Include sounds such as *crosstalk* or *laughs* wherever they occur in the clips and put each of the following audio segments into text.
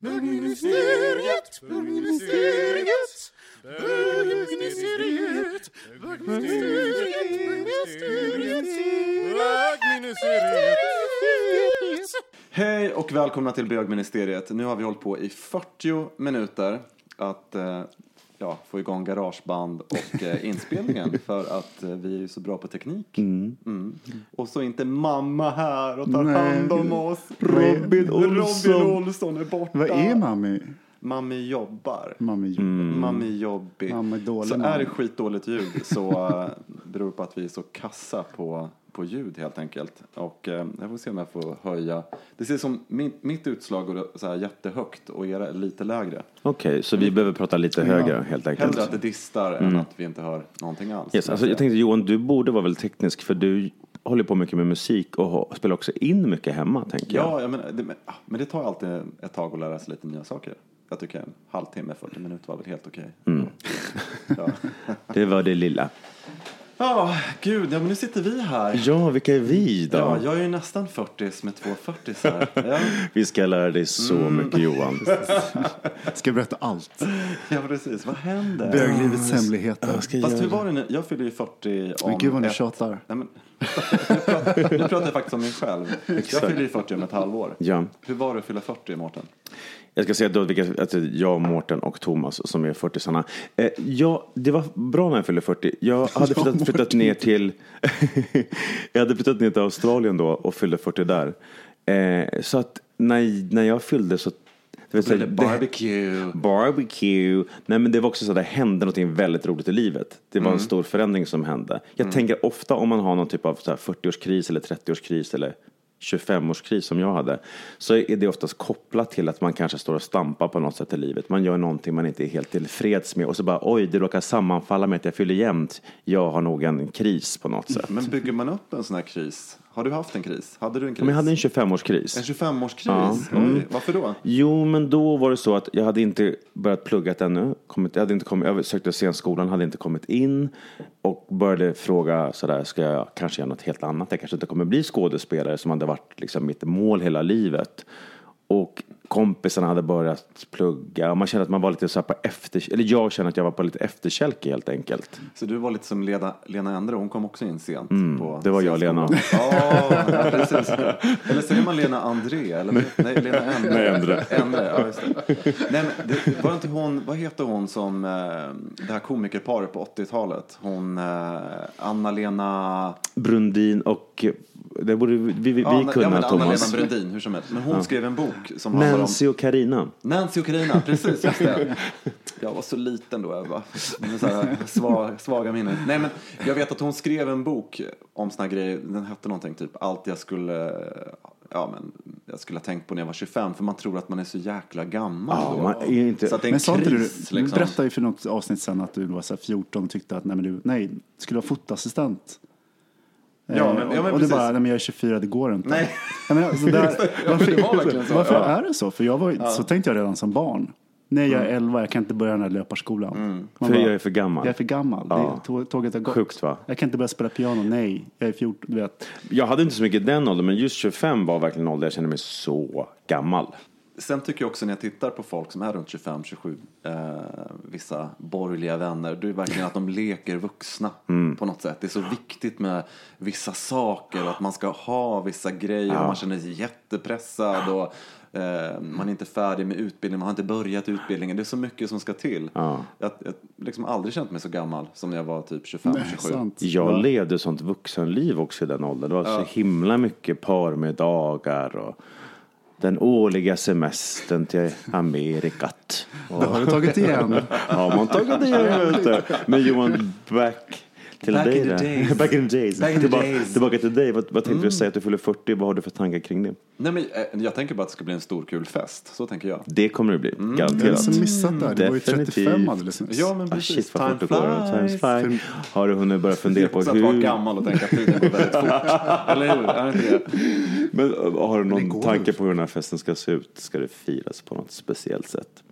Bögministeriet, bögministeriet, bögministeriet, bögministeriet, bögministeriet. Hej och välkomna till bögministeriet. Nu har vi hållit på i 40 minuter att eh, ja, få igång garageband och eh, *laughs* inspelningen för att eh, vi är ju så bra på teknik. Mm. Och så inte mamma här och tar Nej. hand om oss. Robin Olsson. Robin Olsson är borta. Vad är mammi? Mammi jobbar. Mammi Mammi jobbig. Mamma är dålig så mamma. är det skitdåligt ljud så uh, *laughs* beror det på att vi är så kassa på, på ljud helt enkelt. Och eh, jag får se om jag får höja. Det ser som min, mitt utslag går så här jättehögt och era är lite lägre. Okej, så vi behöver prata lite högre helt enkelt. Hellre att det distar än att vi inte hör någonting alls. Yes, alltså, jag tänkte Johan, du borde vara väldigt teknisk för du håller på mycket med musik och spelar också in mycket hemma tänker jag. Ja, jag menar, det, men, ah, men det tar alltid ett tag att lära sig lite nya saker. Jag tycker en halvtimme, 40 minuter var väl helt okej. Ja. *laughs* Det var det lilla. Ja, gud, ja men nu sitter vi här. Ja, vilka är vi då? Ja, jag är ju nästan 40 med två 40 här. Ja, *laughs* Vi ska lära dig så Mm. mycket Johan. *laughs* Ska berätta allt? ja, precis. Vad händer? Böglivets hemligheter. Ska Fast jag- hur var det nu? Jag fyller ju 40 om Men gud vad ett- tjatar. Nej, men, nu, pratar, jag faktiskt om mig själv. Jag fyller ju 40 om ett halvår. Ja. Hur var det att fylla 40, Mårten? Jag ska säga då vilka, att jag, Mårten och Thomas som är 40 såna. Eh, ja, det var bra när jag fyllde 40. Jag *laughs* hade flyttat, flyttat ner till *laughs* Jag hade flyttat ner till Australien då och fyllde 40 där. Eh, så att när, när jag fyllde så det säga, det- Barbecue. *laughs* Barbecue. Nej men det var också så att det hände något väldigt roligt i livet. Det var en stor förändring som hände. Jag tänker ofta om man har någon typ av så här 40-årskris eller 30-årskris eller 25-årskris som jag hade. Så är det oftast kopplat till att man kanske står och stampar på något sätt i livet. Man gör någonting man inte är helt tillfreds med och så bara oj det råkar sammanfalla med att jag fyller jämnt. Jag har nog en kris på något sätt. Men bygger man upp en sån här kris? Har du haft en kris? Hade du en kris? Men jag hade en 25-årskris. En 25-årskris? Ja. Mm. Varför då? Jo, men då var det så att jag hade inte börjat plugga ännu. Kommit, jag, hade inte kommit, jag sökte scenskolan, hade inte kommit in och började fråga sådär, ska jag kanske göra något helt annat? Jag kanske inte kommer bli skådespelare som hade varit liksom mitt mål hela livet. Och kompisarna hade börjat plugga och man kände att man var lite så här på efter, eller jag kände att jag var på lite efterkälke helt enkelt. Så du var lite som Lena, Lena Endre, hon kom också in sent. på Mm, det var jag. Lena. Ja, precis. Eller säger man Lena André? Eller, nej, Lena Endre. Nej, Endre. Endre, ja, just det. Nej, men det, var inte hon, vad heter hon som, eh, det här komikerparet på 80-talet? Hon, eh, Anna-Lena... Brundin och, det borde vi, vi, vi Ja, kunna ja, men Thomas. Anna-Lena Brundin, hur som helst. Men hon skrev en bok som handlar om... Nancy och Karina. Nancy och Carina, precis just det. *laughs* Jag var så liten då, jag så här svag, svaga minnen. Nej men jag vet att hon skrev en bok om såna här grejer, den hette någonting typ allt jag skulle, ja men jag skulle ha tänkt på när jag var 25 för man tror att man är så jäkla gammal Ja, då. man är inte- Så att det är en Men sa inte du, kris du liksom. berättade ju för något avsnitt sen att du var så här 14 och tyckte att nej, men du, nej, skulle vara fotoassistent. Ja, Eh, men- ja, men och, och du bara, nej men jag är 24, det går inte. Nej. Jag menar, *laughs* så där, varför så, är det så? För jag var, så tänkte jag redan som barn. Nej, jag är 11, jag kan inte börja den här löparskolan. Mm. För bara, jag är för gammal. Jag är för gammal. Ja. Det, tåget har gått. Sjukt, va? Jag kan inte börja spela piano. Nej, jag är 14. Du vet. Jag hade inte så mycket den åldern, men just 25 var verkligen en ålder jag kände mig så gammal. Sen tycker jag också när jag tittar på folk som är runt 25-27, eh, vissa borgerliga vänner, det är verkligen att de *laughs* leker vuxna Mm. på något sätt. Det är så viktigt med vissa saker och att man ska ha vissa grejer och man känner sig jättepressad och eh, man är inte färdig med utbildningen, man har inte börjat utbildningen. Det är så mycket som ska till. Jag jag har liksom aldrig känt mig så gammal som när jag var typ 25-27. Nej, sant. Jag Ja. levde sånt vuxenliv också i den åldern. Det var så himla mycket parmiddagar och Den årliga semestern till Amerikat. Det har du tagit igen. Har man tagit du. Men Johan, back till Back dig in the days. *laughs* Back in the days. Back in the tillbaka, days. Mm. tillbaka till dig. Vad, vad tänkte du säga att du fyller 40? Vad har du för tankar kring det? Nej, men, eh, jag tänker bara att det ska bli en stor kul fest. Så tänker jag. Det kommer det bli, Mm. Jag har garanterat. missat där. Det var ju Definitivt. 35 alldeles nyss. Ja, men Ah, precis. shit vad fort Time går. Time flies. fly. Har du hunnit börja fundera på Så att vara hur... gammal och tänka att tiden går väldigt fort. *laughs* Eller hur? Är det inte det? Men äh, har du någon går tanke på hur den här festen ska se ut? Ska det firas på något speciellt sätt?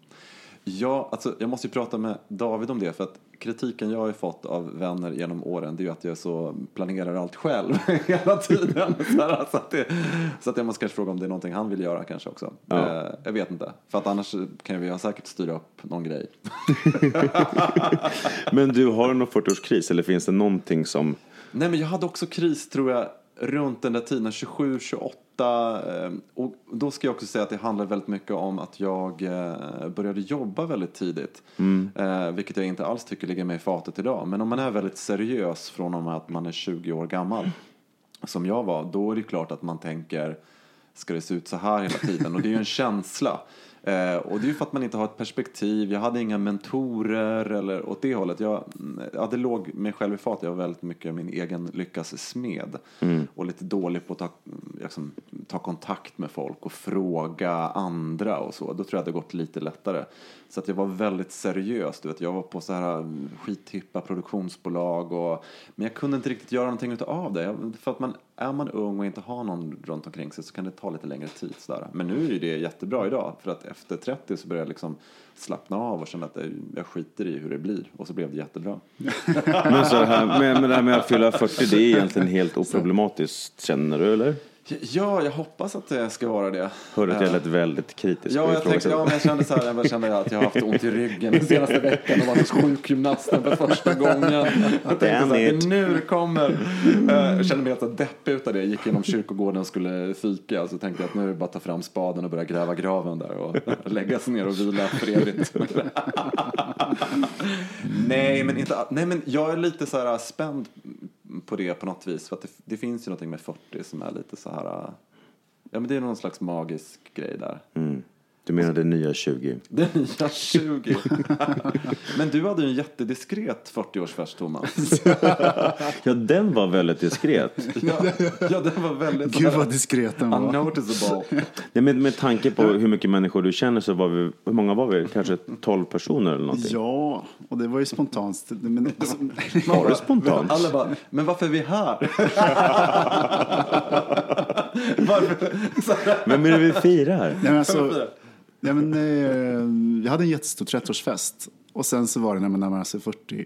Ja, alltså, jag måste ju prata med David om det. För att kritiken jag har fått av vänner genom åren det är ju att jag så planerar allt själv *laughs* hela tiden. Så, här, så, att det, så att jag måste kanske fråga om det är någonting han vill göra kanske också. Ja. Eh, jag vet inte. För att annars kan vi ju säkert styra upp någon grej. *laughs* Men du, har du någon 40-årskris eller finns det någonting som... Nej, men jag hade också kris tror jag runt den där tiden, 27, 28. eh, Och då ska jag också säga att det handlar väldigt mycket om att jag eh, började jobba väldigt tidigt. Eh, Vilket jag inte alls tycker ligger mig i fatet idag. Men om man är väldigt seriös från och med att man är 20 år gammal, som jag var, då är det klart att man tänker ska det se ut så här hela tiden? Och det är ju en känsla. Eh, och det är ju för att man inte har ett perspektiv. Jag hade inga mentorer eller åt det hållet. Jag, ja, det låg mig själv i fat. Jag var väldigt mycket min egen lyckas smed. Och lite dålig på att ta, liksom, ta kontakt med folk och fråga andra och så. Då tror jag att det gått lite lättare. Så att jag var väldigt seriös. Du vet. Jag var på så här mm, skithippa produktionsbolag. Och, men jag kunde inte riktigt göra någonting utav det. För att man, är man ung och inte har någon runt omkring sig så kan det ta lite längre tid. Sådär. Men nu är ju det jättebra idag. För att efter 30 så börjar jag liksom slappna av och känna att jag, skiter i hur det blir. Och så blev det jättebra. *laughs* Men, så här, med, men det här med att fylla 40, det är egentligen helt oproblematiskt, känner du eller? Ja, jag hoppas att det ska vara det. Hörde att jag Eh, lät väldigt kritisk. Ja, jag, tänkte, ja, men jag kände så här, jag kände att jag har haft ont i ryggen den senaste veckan och varit hos sjukgymnasten för första gången. Jag tänkte så här, nu kommer. Eh, Jag kände mig helt deppig utav det. Jag gick genom kyrkogården och skulle fika. Så tänkte jag att nu är det bara att ta fram spaden och börja gräva graven där och *laughs* lägga sig ner och vila för evigt. *laughs* nej, men inte, nej, men jag är lite så här spänd på det på något vis. För att det, det finns ju någonting med 40 som är lite så här, ja men det är någon slags magisk grej där. Mm. Du menar det nya 20? *laughs* Det nya 20. *laughs* Men du hade ju en jättediskret 40-årsfest, Thomas. *laughs* Ja, den var väldigt diskret. Ja, ja den var väldigt Gud vad diskret den var. unnoticeable. Nej, men med tanke på hur mycket människor du känner så var vi, hur många var vi? Kanske 12 personer eller någonting? Ja, och det var ju spontant. Men, alltså, Var det spontant? Alla bara, men varför är vi här? varför? Är det vi firar? nej, men alltså, nej, men, eh, jag hade en jättestor 30-årsfest. Och sen så var det när man närmar sig 40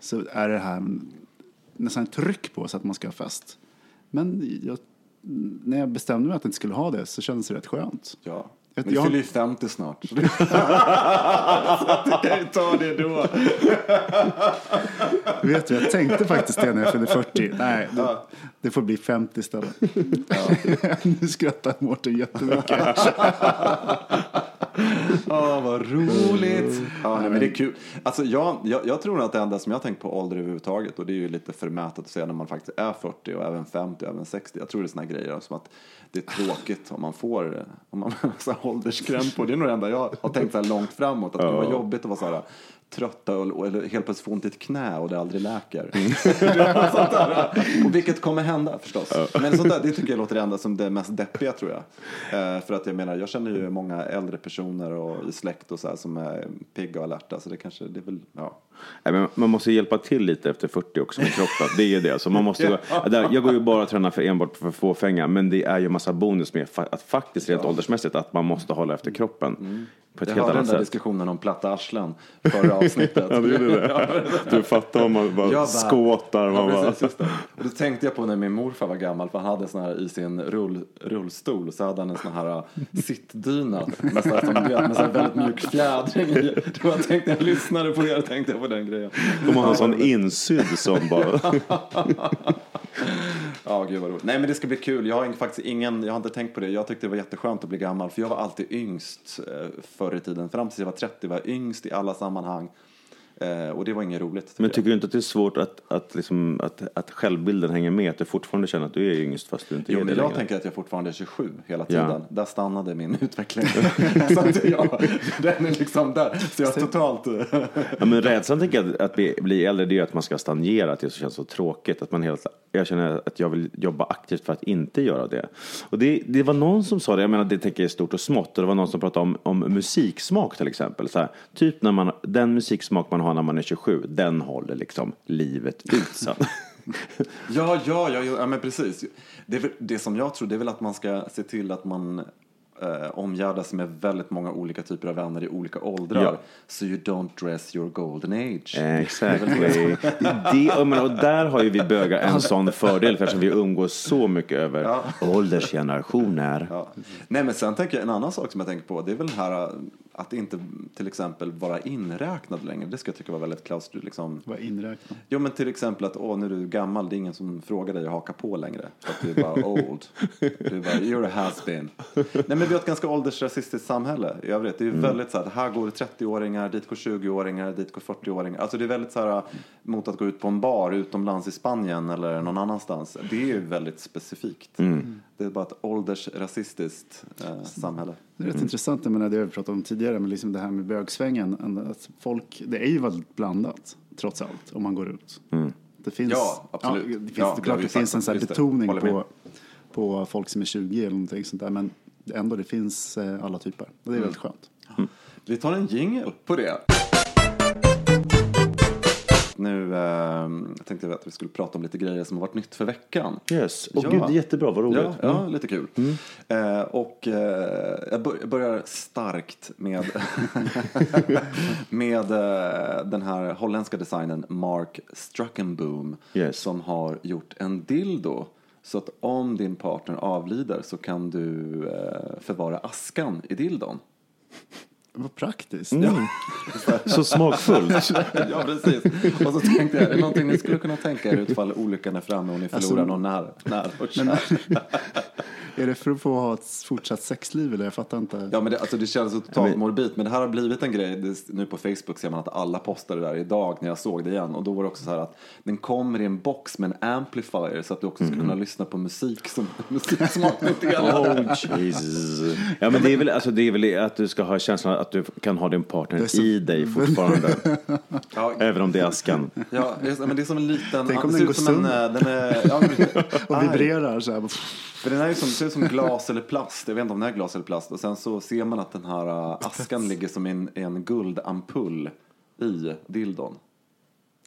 så är det här nästan ett tryck på så att man ska ha fest. Men jag, när jag bestämde mig att jag inte skulle ha det så kändes det rätt skönt. Ja. Men du jag- fyller ju 50 snart. *laughs* så du kan ju ta det då. Vet du, jag tänkte faktiskt det när jag fyllde 40. Nej, det, det får bli 50 istället. *laughs* nu skrattar Mårten jättemycket. *laughs* Ja, vad roligt. Ja, nej, men det är kul. Alltså, jag, jag, jag tror att det enda som jag har tänkt på ålder överhuvudtaget, och det är ju lite förmätet att säga när man faktiskt är 40 och även 50 och även 60. Jag tror det är såna grejer som att det är tråkigt om man får om man *laughs* så här ålderskrämpor. Och det är nog det enda jag har tänkt så här långt framåt. Att det var jobbigt att vara så här trötta och, eller helt plötsligt få ont i ett knä och det aldrig läker. *laughs* där. Och vilket kommer hända förstås. Men sånt där, det tycker jag låter det enda som det mest deppiga tror jag. Eh, för att jag menar, jag känner ju många äldre personer och i släkt och så här som är pigga och alerta. Så det kanske, det är väl, ja. Nej, man måste hjälpa till lite efter 40 också med kroppen. Det är ju det. Så man måste gå, jag går ju bara och tränar för enbart för fåfänga. Men det är ju massa bonus med att faktiskt rent åldersmässigt att man måste hålla efter kroppen. På ett Jag helt hörde den där diskussionen om platta arslen förra *laughs* avsnittet. Ja, du gjorde det. *laughs* Du fattar om man bara bara- skåtar. Man Ja, bara, precis, det. Och då tänkte jag på när min morfar var gammal, för han hade sån här i sin rull, rullstol så hade han en sån här uh, sittdyna med, så här, som, du vet, med så här väldigt mjuk fjädring i. Då jag tänkte jag lyssnade på er tänkte jag på den grejen. de har en sån insydd som bara... *laughs* Ja, gud vad roligt. Nej, men det ska bli kul. Jag har faktiskt ingen, jag har inte tänkt på det. Jag tyckte det var jätteskönt att bli gammal, för jag var alltid yngst eh, förr i tiden. Fram tills jag var 30 var jag yngst i alla sammanhang. Eh, och det var inget roligt. tycker Men jag. tycker du inte att det är svårt att, att, liksom, att, att självbilden hänger med? Att du fortfarande känner att du är yngst fast du inte Jo, är det men jag längre? tänker att jag fortfarande är 27 hela Ja. tiden. Där stannade min *laughs* utveckling. *laughs* så att jag, den är liksom där. Så jag totalt... Ja, men rädslan tänker jag att- att bli, bli äldre, det är att man ska stagnera, att det känns så tråkigt. Att man helt, jag känner att jag vill jobba aktivt för att inte göra det. Och det, det var någon som sa det, jag menar det tänker jag är stort och smått, och det var någon som pratade om, om musiksmak till exempel. Så här, typ när man, den musiksmak man har när man är 27, den håller liksom livet ut sen. *laughs* Ja, ja, ja, ja, men precis. Det, väl, det som jag tror det är väl att man ska se till att man eh, omgärdas med väldigt många olika typer av vänner i olika åldrar. Ja. Så you don't dress your golden age. Exactly. Det, och, men, och där har ju vi bögar en sån fördel eftersom vi umgås så mycket över åldersgenerationer. Ja. Nej, men sen tänker jag en annan sak som jag tänker på. Det är väl det här att inte till exempel vara inräknad längre. Det ska jag tycka var väldigt klaustru, liksom. Vad inräknat. Jo, men till exempel att åh, nu är du gammal, det är ingen som frågar dig att haka på längre. För att du är bara old. Du är bara, you're a has-been. Nej, men vi har ett ganska åldersrasistiskt samhälle i övrigt. Det är ju väldigt så här, här går 30-åringar, dit går 20-åringar, dit går 40-åringar. Alltså det är väldigt så här mot att gå ut på en bar utomlands i Spanien eller någon annanstans. Det är ju väldigt specifikt. Det är bara ett åldersrasistiskt eh, samhälle. Det är rätt intressant, jag menar, det har vi pratat om tidigare, men liksom det här med bögsvängen. Att folk, det är ju väldigt blandat, trots allt, om man går ut. Det finns, Ja, absolut. det finns, Ja, det klart det finns en sån betoning på, på folk som är 20 eller någonting sånt där, men ändå, det finns eh, alla typer. Och det är väldigt skönt. Vi tar en jingle på det. Nu eh, tänkte jag att vi skulle prata om lite grejer som har varit nytt för veckan. Yes. Och Ja. gud, det är jättebra, vad roligt. Ja, ja lite kul. Eh, och eh, jag bör- jag börjar starkt med, *laughs* med eh, den här holländska designen Mark Struckenboom Yes. som har gjort en dildo. Så att om din partner avlider så kan du eh, förvara askan i dildon. Vad praktiskt. Så smakfullt. *laughs* ja, precis. Och så tänkte jag, är det någonting ni skulle kunna tänka er utfall olyckan är framme och ni förlorar Alltså- någon nära, nära och kär? Är det för att få ha ett fortsatt sexliv eller? Jag fattar inte. Ja, men det, alltså, det känns så totalt men- morbid. Men det här har blivit en grej. Det, nu på Facebook ser man att alla postar det där idag när jag såg det igen. Och då var det också så här att den kommer i en box med en amplifier så att du också ska kunna lyssna på musik som *laughs* musiksmak lite grann. Oh, Jesus. Ja, men det är, väl, alltså, det är väl att du ska ha känslan att du kan ha din partner så- i dig fortfarande. *laughs* Ja, även om det är askan. ja, det är- men det är som en liten... Tänk om det den går sönder. eh, ja, *laughs* Och vibrerar så här. För den är ju som, ser ut som glas eller plast. Jag vet inte om den är glas eller plast. Och sen så ser man att den här äh, askan ligger som en, en guldampull i dildon.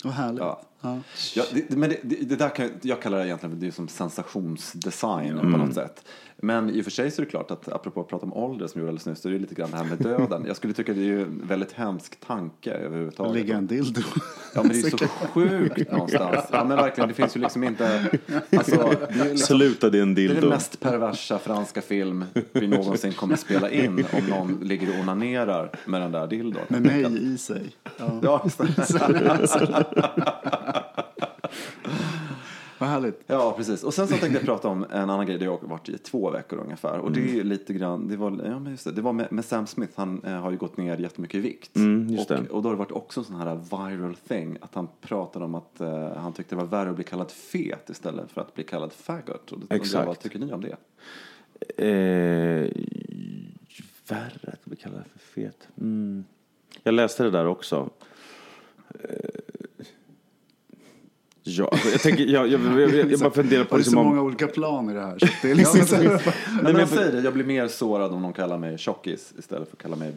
Vad härligt. Ja. Ja. Ja, det, men det, det, det där kan, jag- jag kallar det egentligen för det är som sensationsdesign på något sätt. Men i och för sig så är det klart att apropå att prata om ålder som gjorde alldeles nyss så är det lite grann det här med döden. Jag skulle tycka det är ju en väldigt hemsk tanke överhuvudtaget. Lägga en dildo. Ja men det är så sjukt någonstans. Ja men verkligen, det finns ju liksom inte, alltså, det är liksom, *laughs* Sluta din det är dildo. den mest perversa franska film vi någonsin kommer spela in om någon ligger och onanerar med den där dildon. Med mig i sig. Ja. Ja, *laughs* *laughs* härligt. ja, precis. Och sen så tänkte jag prata om en annan grej där jag har varit i två veckor ungefär. Och det Mm. är lite grann, det var, ja, men just det, det var med, med Sam Smith, han eh, har ju gått ner jättemycket i vikt. Mm, just och, det. och då har det varit också en sån här viral thing, att han pratade om att eh, han tyckte det var värre att bli kallad fet istället för att bli kallad faggot. Och jag, Exakt. Vad tycker ni om det? Eh, värre att bli kallad för fet. Mm. Jag läste det där också. Eh, ja, alltså, jag, tänker, jag, jag, jag, jag, jag bara funderar på det är så liksom om... många olika plan i det här. Så det är liksom så här, *laughs* Nej, men jag säger det, jag blir mer sårad om någon kallar mig tjockis istället för att kalla mig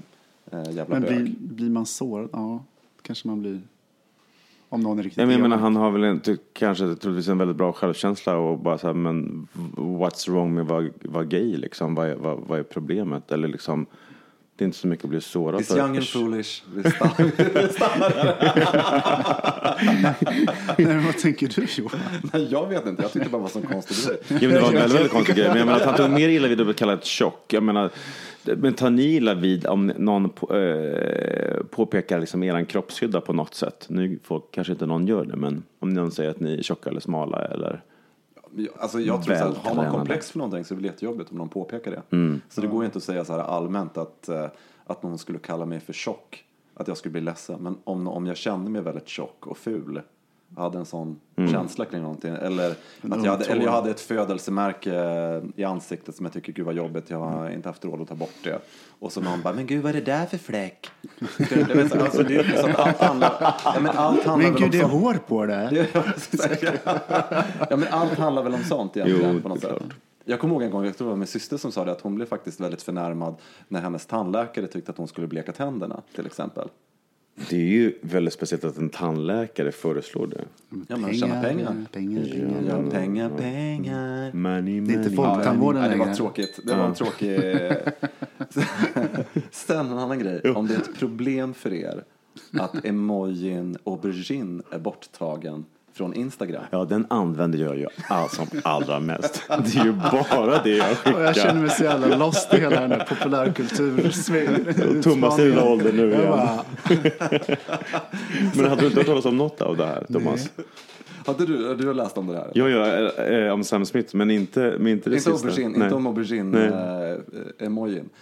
eh, jävla men bög. blir, blir man sårad? Ja, kanske man blir. Om någon är riktigt Jag menar, han har väl inte, kanske troligtvis en väldigt bra självkänsla och bara så här, men what's wrong med att vara, vara gay liksom? Vad är, vad, vad är problemet? Eller liksom, det är inte så mycket att bli sårad It's young and foolish. Vi stannar. Nej, men vad tänker du Johan? Nej, jag vet inte, jag tyckte bara var så konstigt. Jo, men det var en väldigt, väldigt *laughs* konstig grej. Men jag menar att han tog mer illa vid att bli kallad tjock. Jag menar, men tar ni illa vid om någon på, eh, påpekar liksom eran kroppshydda på något sätt? Nu får kanske inte någon gör det, men om någon säger att ni är tjocka eller smala eller... Alltså, jag tror här, har man komplex för någonting så är det väl jättejobbigt om någon påpekar det. Mm. Så det går ju inte att säga så här allmänt att, eh, att någon skulle kalla mig för tjock. att jag skulle bli ledsen. Men om, om jag kände mig väldigt tjock och ful, hade en sån Mm. känsla kring någonting. Eller, att jag hade, eller jag hade ett födelsemärke i ansiktet som jag tycker, gud vad jobbigt, jag har inte haft råd att ta bort det. Och så någon bara, men gud vad är det där för fläck? Alltså, det är att allt handlar, ja, men allt handlar Men väl gud, det är sånt. hår på det. *laughs* ja, men allt handlar väl om sånt egentligen Jo, på något sätt. klart. Jag kommer ihåg en gång, jag tror det var min syster som sa det, att hon blev faktiskt väldigt förnärmad när hennes tandläkare tyckte att hon skulle bleka tänderna till exempel. Det är ju väldigt speciellt att en tandläkare föreslår det. Ja, men tjäna pengar. pengar, pengar. Ja, pengar, pengar. Money, Det är inte money. folk- Tandvården Nej, det var längre. tråkigt. Det var en tråkig... Sen en annan grej. Om det är ett problem för er att emojin aubergine är borttagen från Instagram. Ja, den använder jag ju all, som allra mest. Det är ju bara det jag Och jag känner skickar. mig så jävla lost i hela den här populärkultur. Thomas är i den åldern nu igen. bara, *laughs* Men hade du inte hört talas om något av det här, Thomas? Hade du, du har läst om det här? Ja, ja, eh, eh, om Sam Smith, men inte, men inte det Inte sista. aubergine, Nej. inte om aubergine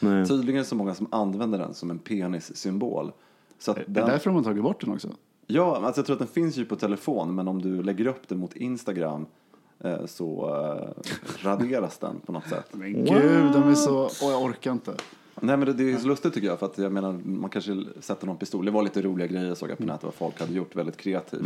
Nej. eh. Tydligen så många som använder den som en penissymbol. Så att det är den, därför de har tagit bort den också. Ja, alltså jag tror att den finns ju på telefon, men om du lägger upp den mot Instagram eh, så eh, raderas den på något sätt. Men gud, de är så... Åh, jag orkar inte. Nej men det, det är så lustigt tycker jag för att jag menar man kanske sätter någon pistol. Det var lite roliga grejer såg jag på nätet vad folk hade gjort väldigt kreativt.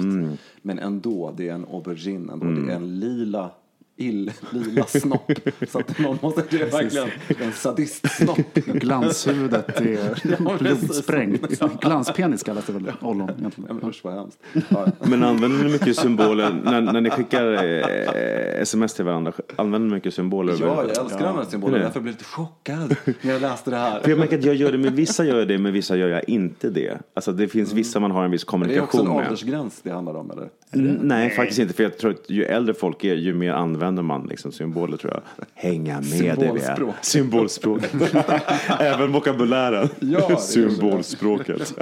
Men ändå, det är en aubergine ändå. Det är en lila ill, lila snopp. så att någon måste, det är verkligen en sadistsnopp. Glanshuvudet är Ja, blodsprängt. Glanspenis kallas det väl ollon Ja, men usch vad hemskt. Ja. Men använder ni mycket symboler när, när ni skickar eh, sms till varandra? Använder ni mycket symboler? Ja, jag älskar symbolerna. Är det? Därför blev jag lite chockad när jag läste det här. För jag märker att jag gör det med vissa gör jag det, med vissa gör jag inte det. Alltså det finns vissa man har en viss Det är också en kommunikation med. åldersgräns det handlar om eller? Mm, Nej, faktiskt inte. För jag tror att ju äldre folk är, ju mer använder man liksom symboler tror jag. Hänga med det vi är. Symbolspråk. Symbolspråket. *laughs* Även vokabulären. Ja, Symbolspråket.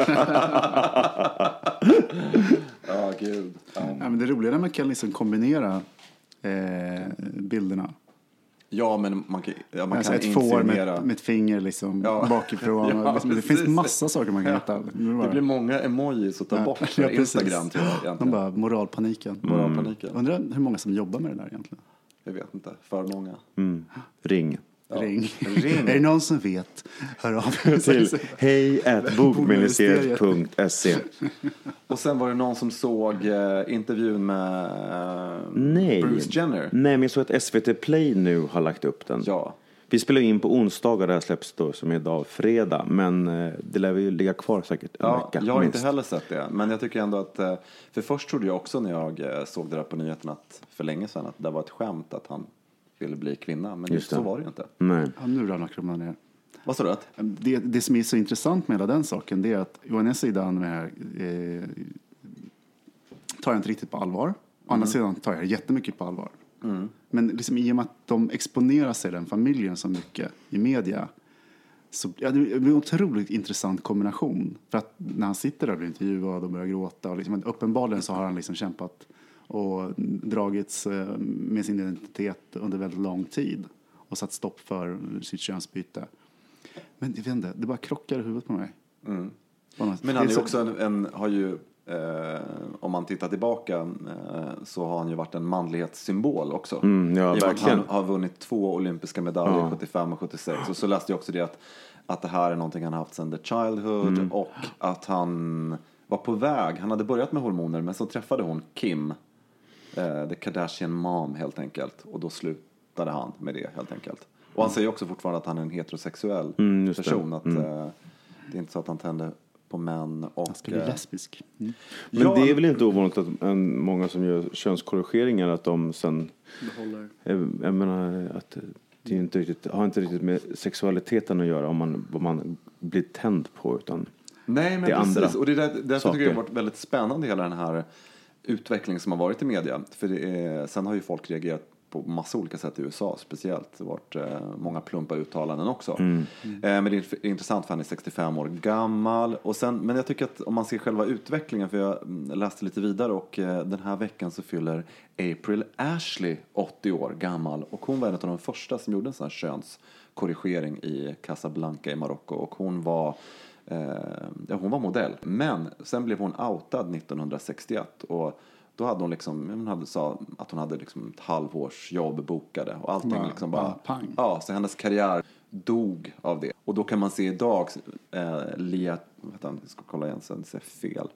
Ja, gud. Ja. Ja, men det roliga är när man kan liksom kombinera eh, bilderna. Ja, men man kan, ja, man Alltså kan ett får med, med ett finger liksom Ja. bakifrån. *laughs* Ja, liksom, det finns massa saker man kan hitta. Det, Det blir många emojis att ta bort för precis. Instagram jag De bara, moralpaniken. Moralpaniken. Undrar hur många som jobbar med det där egentligen. Jag vet inte, för många. Ring. Ring. Ring. *laughs* är det någon som vet? Hör av *laughs* Till *laughs* hej at bokministeriet.se Och sen var det någon som såg eh, intervjun med eh, Nej. Bruce Jenner. Nej, men jag såg att SVT Play nu har lagt upp den. Ja. Vi spelar in på onsdagar, det här släpps då som är idag fredag. Men eh, det lär ju ligga kvar säkert en Ja, vecka. jag har minst. inte heller sett det. Men jag tycker ändå att, eh, för först trodde jag också när jag eh, såg det där på nyheterna att för länge sedan att det var ett skämt att han ville bli kvinna. Men Just just så var det ju inte. Nej. Ja, nu ramlar kronan ner. Vad sa du? Att? Det, det som är så intressant med hela den saken det är att å ena sidan med här, eh, tar jag inte riktigt på allvar. Å andra sidan tar jag jättemycket på allvar. Men liksom, i och med att de exponerar sig, den familjen, så mycket i media så ja, det blir en otroligt intressant kombination. För att när han sitter där och blir intervjuad och börjar gråta och liksom, uppenbarligen så har han liksom kämpat och dragits eh, med sin identitet under väldigt lång tid och satt stopp för sitt könsbyte. Men jag vet inte, det bara krockar i huvudet på mig. Något- Men han är också en, en har ju, eh, om man tittar tillbaka, eh, så har han ju varit en manlighetssymbol också. Mm, ja, I verkligen. Han har vunnit två olympiska medaljer, Ja. 75 och 76. Och så läste jag också det att, att det här är någonting han har haft sedan the childhood Mm. och att han var på väg, han hade börjat med hormoner men så träffade hon Kim, eh, the Kardashian mom helt enkelt. Och då slutade han med det helt enkelt. Och han säger också fortfarande att han är en heterosexuell Mm, just det. person. Att, eh, det är inte så att han tänder på män. Och, Han ska bli eh, lesbisk. Mm. Men Ja. det är väl inte ovanligt att en, många som gör könskorrigeringar att de sen... Jag, jag menar att det är inte riktigt, har inte riktigt med sexualiteten att göra om man, vad man blir tänd på utan Nej, men det är precis. andra och det är där, därför saker. tycker jag det har varit väldigt spännande hela den här utvecklingen som har varit i media. För är, sen har ju folk reagerat på massa olika sätt i USA speciellt. Det har varit eh, många plumpa uttalanden också. Mm. Eh, men det är int- intressant för han är 65 år gammal. Och sen, men jag tycker att om man ser själva utvecklingen, för jag mm, läste lite vidare och eh, den här veckan så fyller April Ashley 80 år gammal. Och hon var en av de första som gjorde en sån här könskorrigering i Casablanca i Marocko. Och hon var eh, ja, hon var modell. Men sen blev hon outad 1961 och då hade hon liksom, hon hade, sa att hon hade liksom ett halvårs jobb bokade och allting Bara- liksom bara pang. ja, så hennes karriär dog av det. Och då kan man se idag, eh, Lia, han, jag ska kolla igen sen, det är fel.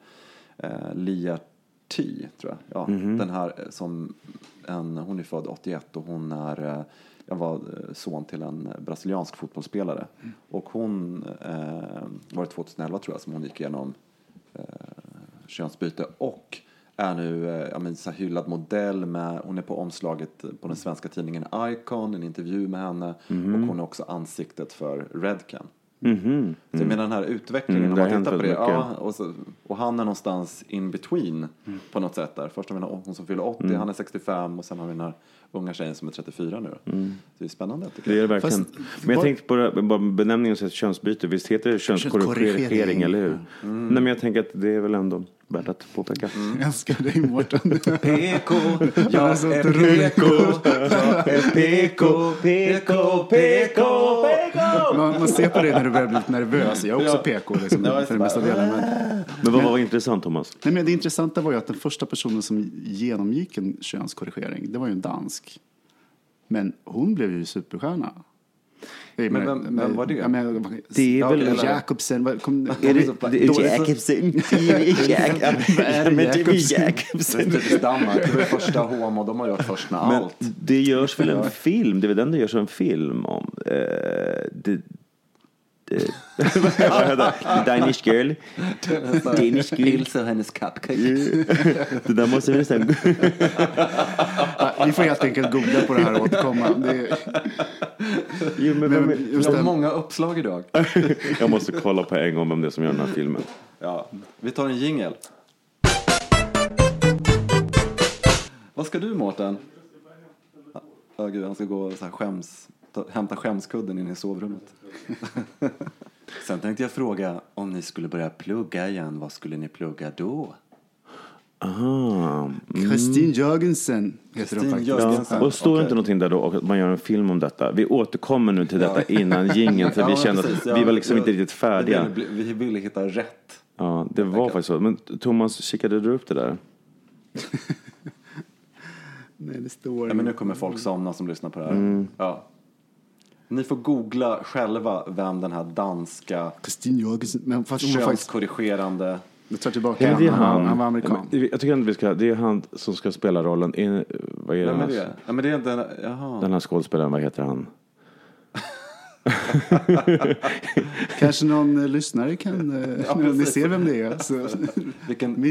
Eh, Lia T, tror jag. Ja, Den här som, en, hon är född 81 och hon är, eh, jag var eh, son till en brasiliansk fotbollsspelare. Och hon, eh, var det 2011 tror jag, som hon gick igenom eh, könsbyte. Och är nu eh, men, så hyllad modell med, hon är på omslaget på den svenska tidningen Icon, en intervju med henne. Och hon är också ansiktet för Redken. Så jag menar den här utvecklingen, Mm, om man tittar på det, ja, och, så, och han är någonstans in between på något sätt där. Först har vi hon som fyller 80, han är 65 och sen har vi den här unga tjejen som är 34 nu. Så det är spännande tycker Det jag. är det verkligen. Fast- men jag var- tänkte på det, bara benämningen så könsbyte. Visst heter det könskorrigering, eller hur? Nej, men jag tänker att det är väl ändå värt att påpeka. Jag älskar dig Mårten. PK, *laughs* jag är PK, jag är PK, PK, PK. Man, man ser på dig när du börjar bli lite nervös. Jag är också Ja. PK liksom, Ja, för det mesta delen. Men, Men vad var intressant Thomas? nej, men det intressanta var ju att den första personen som genomgick en könskorrigering, det var ju en dansk. Men hon blev ju superstjärna. Men vem- vem var det? Men, *laughs* Det är väl... Jakobsen. Är det, det är Jacobsen? Jack- Ja, men det är Det är Jacobsen. typiskt Danmark, det var första homo, de har gjort först med Men allt. det görs väl en film? Det är väl den det görs en film om? Eh, det? Danish girl? Danish girl? Ilse och hennes cupcake. Det där måste vi nästan... vi får helt enkelt googla på det här och återkomma. Det, är- Jo, men men just det, många uppslag idag. *laughs* Jag måste kolla på en gång vem det är som gör den här filmen. Ja, vi tar en jingel. Vad ska du Mårten? Ja, gud, han ska gå och så här skäms, ta, hämta skämskudden in i sovrummet. *laughs* Sen tänkte jag fråga, om ni skulle börja plugga igen, vad skulle ni plugga då? Aha. Kristin Jörgensen heter hon faktiskt. Ja, och står Okej. inte någonting där då och att man gör en film om detta? Vi återkommer nu till detta innan jingeln för *laughs* Ja, vi kände precis, att ja, vi var liksom ja, inte riktigt färdiga. Vi ville, vi ville hitta rätt. Ja, det var faktiskt så. Men Thomas, kikade du upp det där? *laughs* Nej, det står... Ja, men nu kommer folk somna som lyssnar på det här. Mm. Ja. Ni får googla själva vem den här danska Kristin Jörgensen. Men fast könskorrigerande Jag tar tillbaka Ja, men det är han. han. Han var amerikan. Ja, Jag tycker inte vi ska, det är han som ska spela rollen. I, vad är är det? Ja, men det är inte... Jaha. Den här skådespelaren, vad heter han? *laughs* Kanske någon eh, lyssnare kan... eh, Ja, *laughs* när ni precis. ser vem det är. Så. *laughs* Vilken...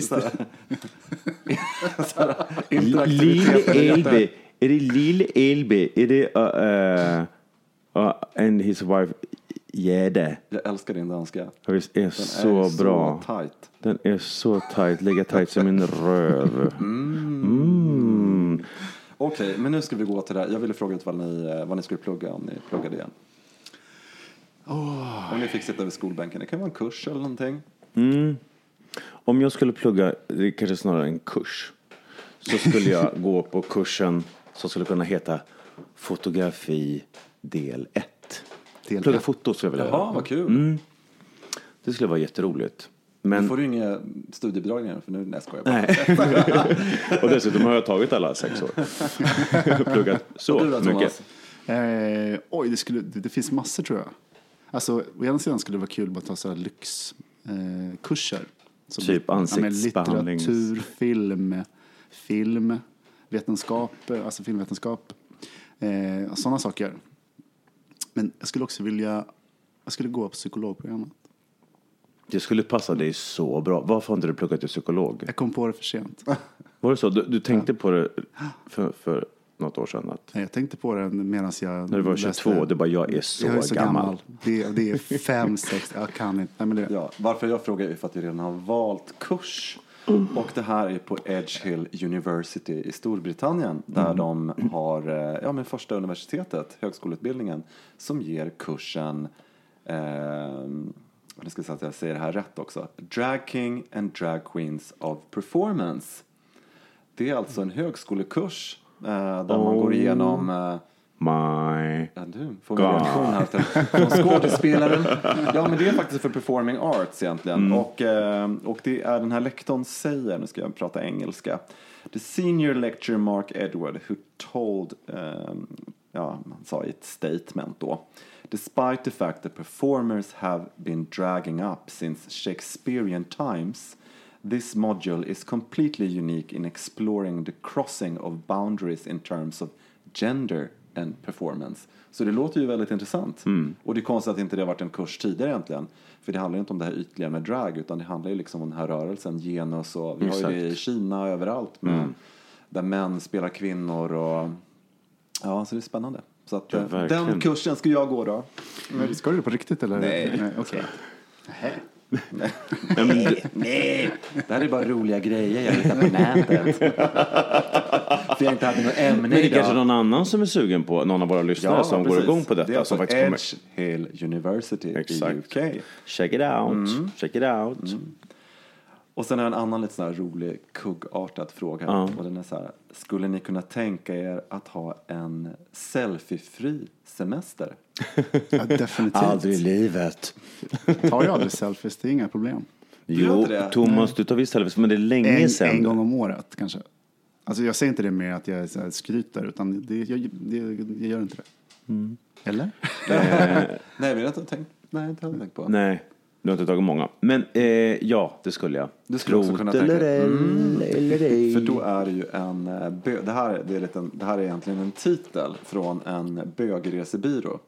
Här, Lille interaktivitet. Elby. Är det Lille Elby? Är det uh, uh, uh, and his wife Gäde? Jag älskar din danska. Den är Den så är bra. Så tight. Den är så tight, ligga tight som en röv. *laughs* Mm. Okej, men nu ska vi gå till det här. Jag ville fråga ut vad ni, eh, vad ni skulle plugga om ni pluggade igen. Om ni fick sitta vid skolbänken. Det kan vara en kurs eller någonting. Om jag skulle plugga, det är kanske snarare en kurs, så skulle jag *laughs* gå på kursen som skulle kunna heta fotografi del 1. Del Plugga foto skulle jag vilja Jaha, göra. vad kul. Mm. Det skulle vara jätteroligt. Nu Men, får du inga studiebidrag längre, för nu, nej jag bara. nej. *laughs* och dessutom har jag tagit alla sex år. *laughs* Pluggat så Och du då, mycket. Eh, oj, det, skulle, det, det finns massor tror jag. Alltså, å ena sidan skulle det vara kul att ta sådana lyxkurser. Eh. Som- Typ men ansiktsbehandlings- Litteratur, film, film, vetenskap, eh, alltså filmvetenskap. Eh, sådana saker. Men jag skulle också vilja, jag skulle gå på psykologprogrammet. Det skulle passa dig så bra. Varför har inte du pluggat till psykolog? Jag kom på det för sent. Var det så? Du, du tänkte på det för, för något år sedan? Att Nej, Jag tänkte på det medan jag när du var läste- 22, du bara jag är så, jag är så gammal. gammal. Det, det är fem, sex, jag kan inte. Nej, men det, Ja, varför jag frågar är för att jag redan har valt kurs. Och det här är på Edge Hill University i Storbritannien där de har eh, ja, men första universitetet, högskoleutbildningen, som ger kursen, eh, jag ska säga att jag säger det här rätt också, Drag King and Drag Queens of Performance. Det är alltså en högskolekurs eh, där man går igenom eh, My... Ja, du får reaktion här från skådespelaren. Ja, men det är faktiskt för performing arts egentligen. Och, eh, och det är den här lektorn säger, nu ska jag prata engelska. The senior lecturer Mark Edward who told, eh, ja, han sa i ett statement då. Despite the fact that performers have been dragging up since Shakespearean times This module is completely unique in exploring the crossing of boundaries in terms of gender and performance. Så det låter ju väldigt intressant. Och det är konstigt att inte det har varit en kurs tidigare egentligen. För det handlar ju inte om det här ytliga med drag utan det handlar ju liksom om den här rörelsen, genus och vi har ju det i Kina och överallt. Med, Där män spelar kvinnor och ja, så det är spännande. Så att, Ja, eh, den kursen ska jag gå då. Men Ska du det på riktigt eller? Nej. okej. Nej, men Nej, det här är bara roliga grejer jag hittar på nätet. *laughs* För jag inte hade något ämne men det är idag. kanske någon annan som är sugen på, någon av våra lyssnare som går precis. igång på Det är detta. alltså Som faktiskt kommer, Edge Hill University Exakt. i UK. check it out, Mm. check it out. Och sen har jag en annan lite sån här rolig kuggartad fråga. Ja. Och den är så här, skulle ni kunna tänka er att ha en selfiefri semester? *laughs* Ja, definitivt. Aldrig i livet. Tar jag aldrig selfies, det är inga problem. Jo, inte? Thomas, du tar visst selfies, men det är länge En, sedan. en gång om året kanske. Alltså jag säger inte det med att jag så skryter, utan det, jag, det, jag gör inte det. Mm. Eller? *laughs* Nej, vi har inte tänkt, nej, inte heller tänkt på. Nej, du har inte tagit många. Men eh, ja, det skulle jag. Det skulle du också kunna tänka eller ej. För då är det ju en, eh, bö- det, här, det, är lite, det här är egentligen en titel från en bögresebyrå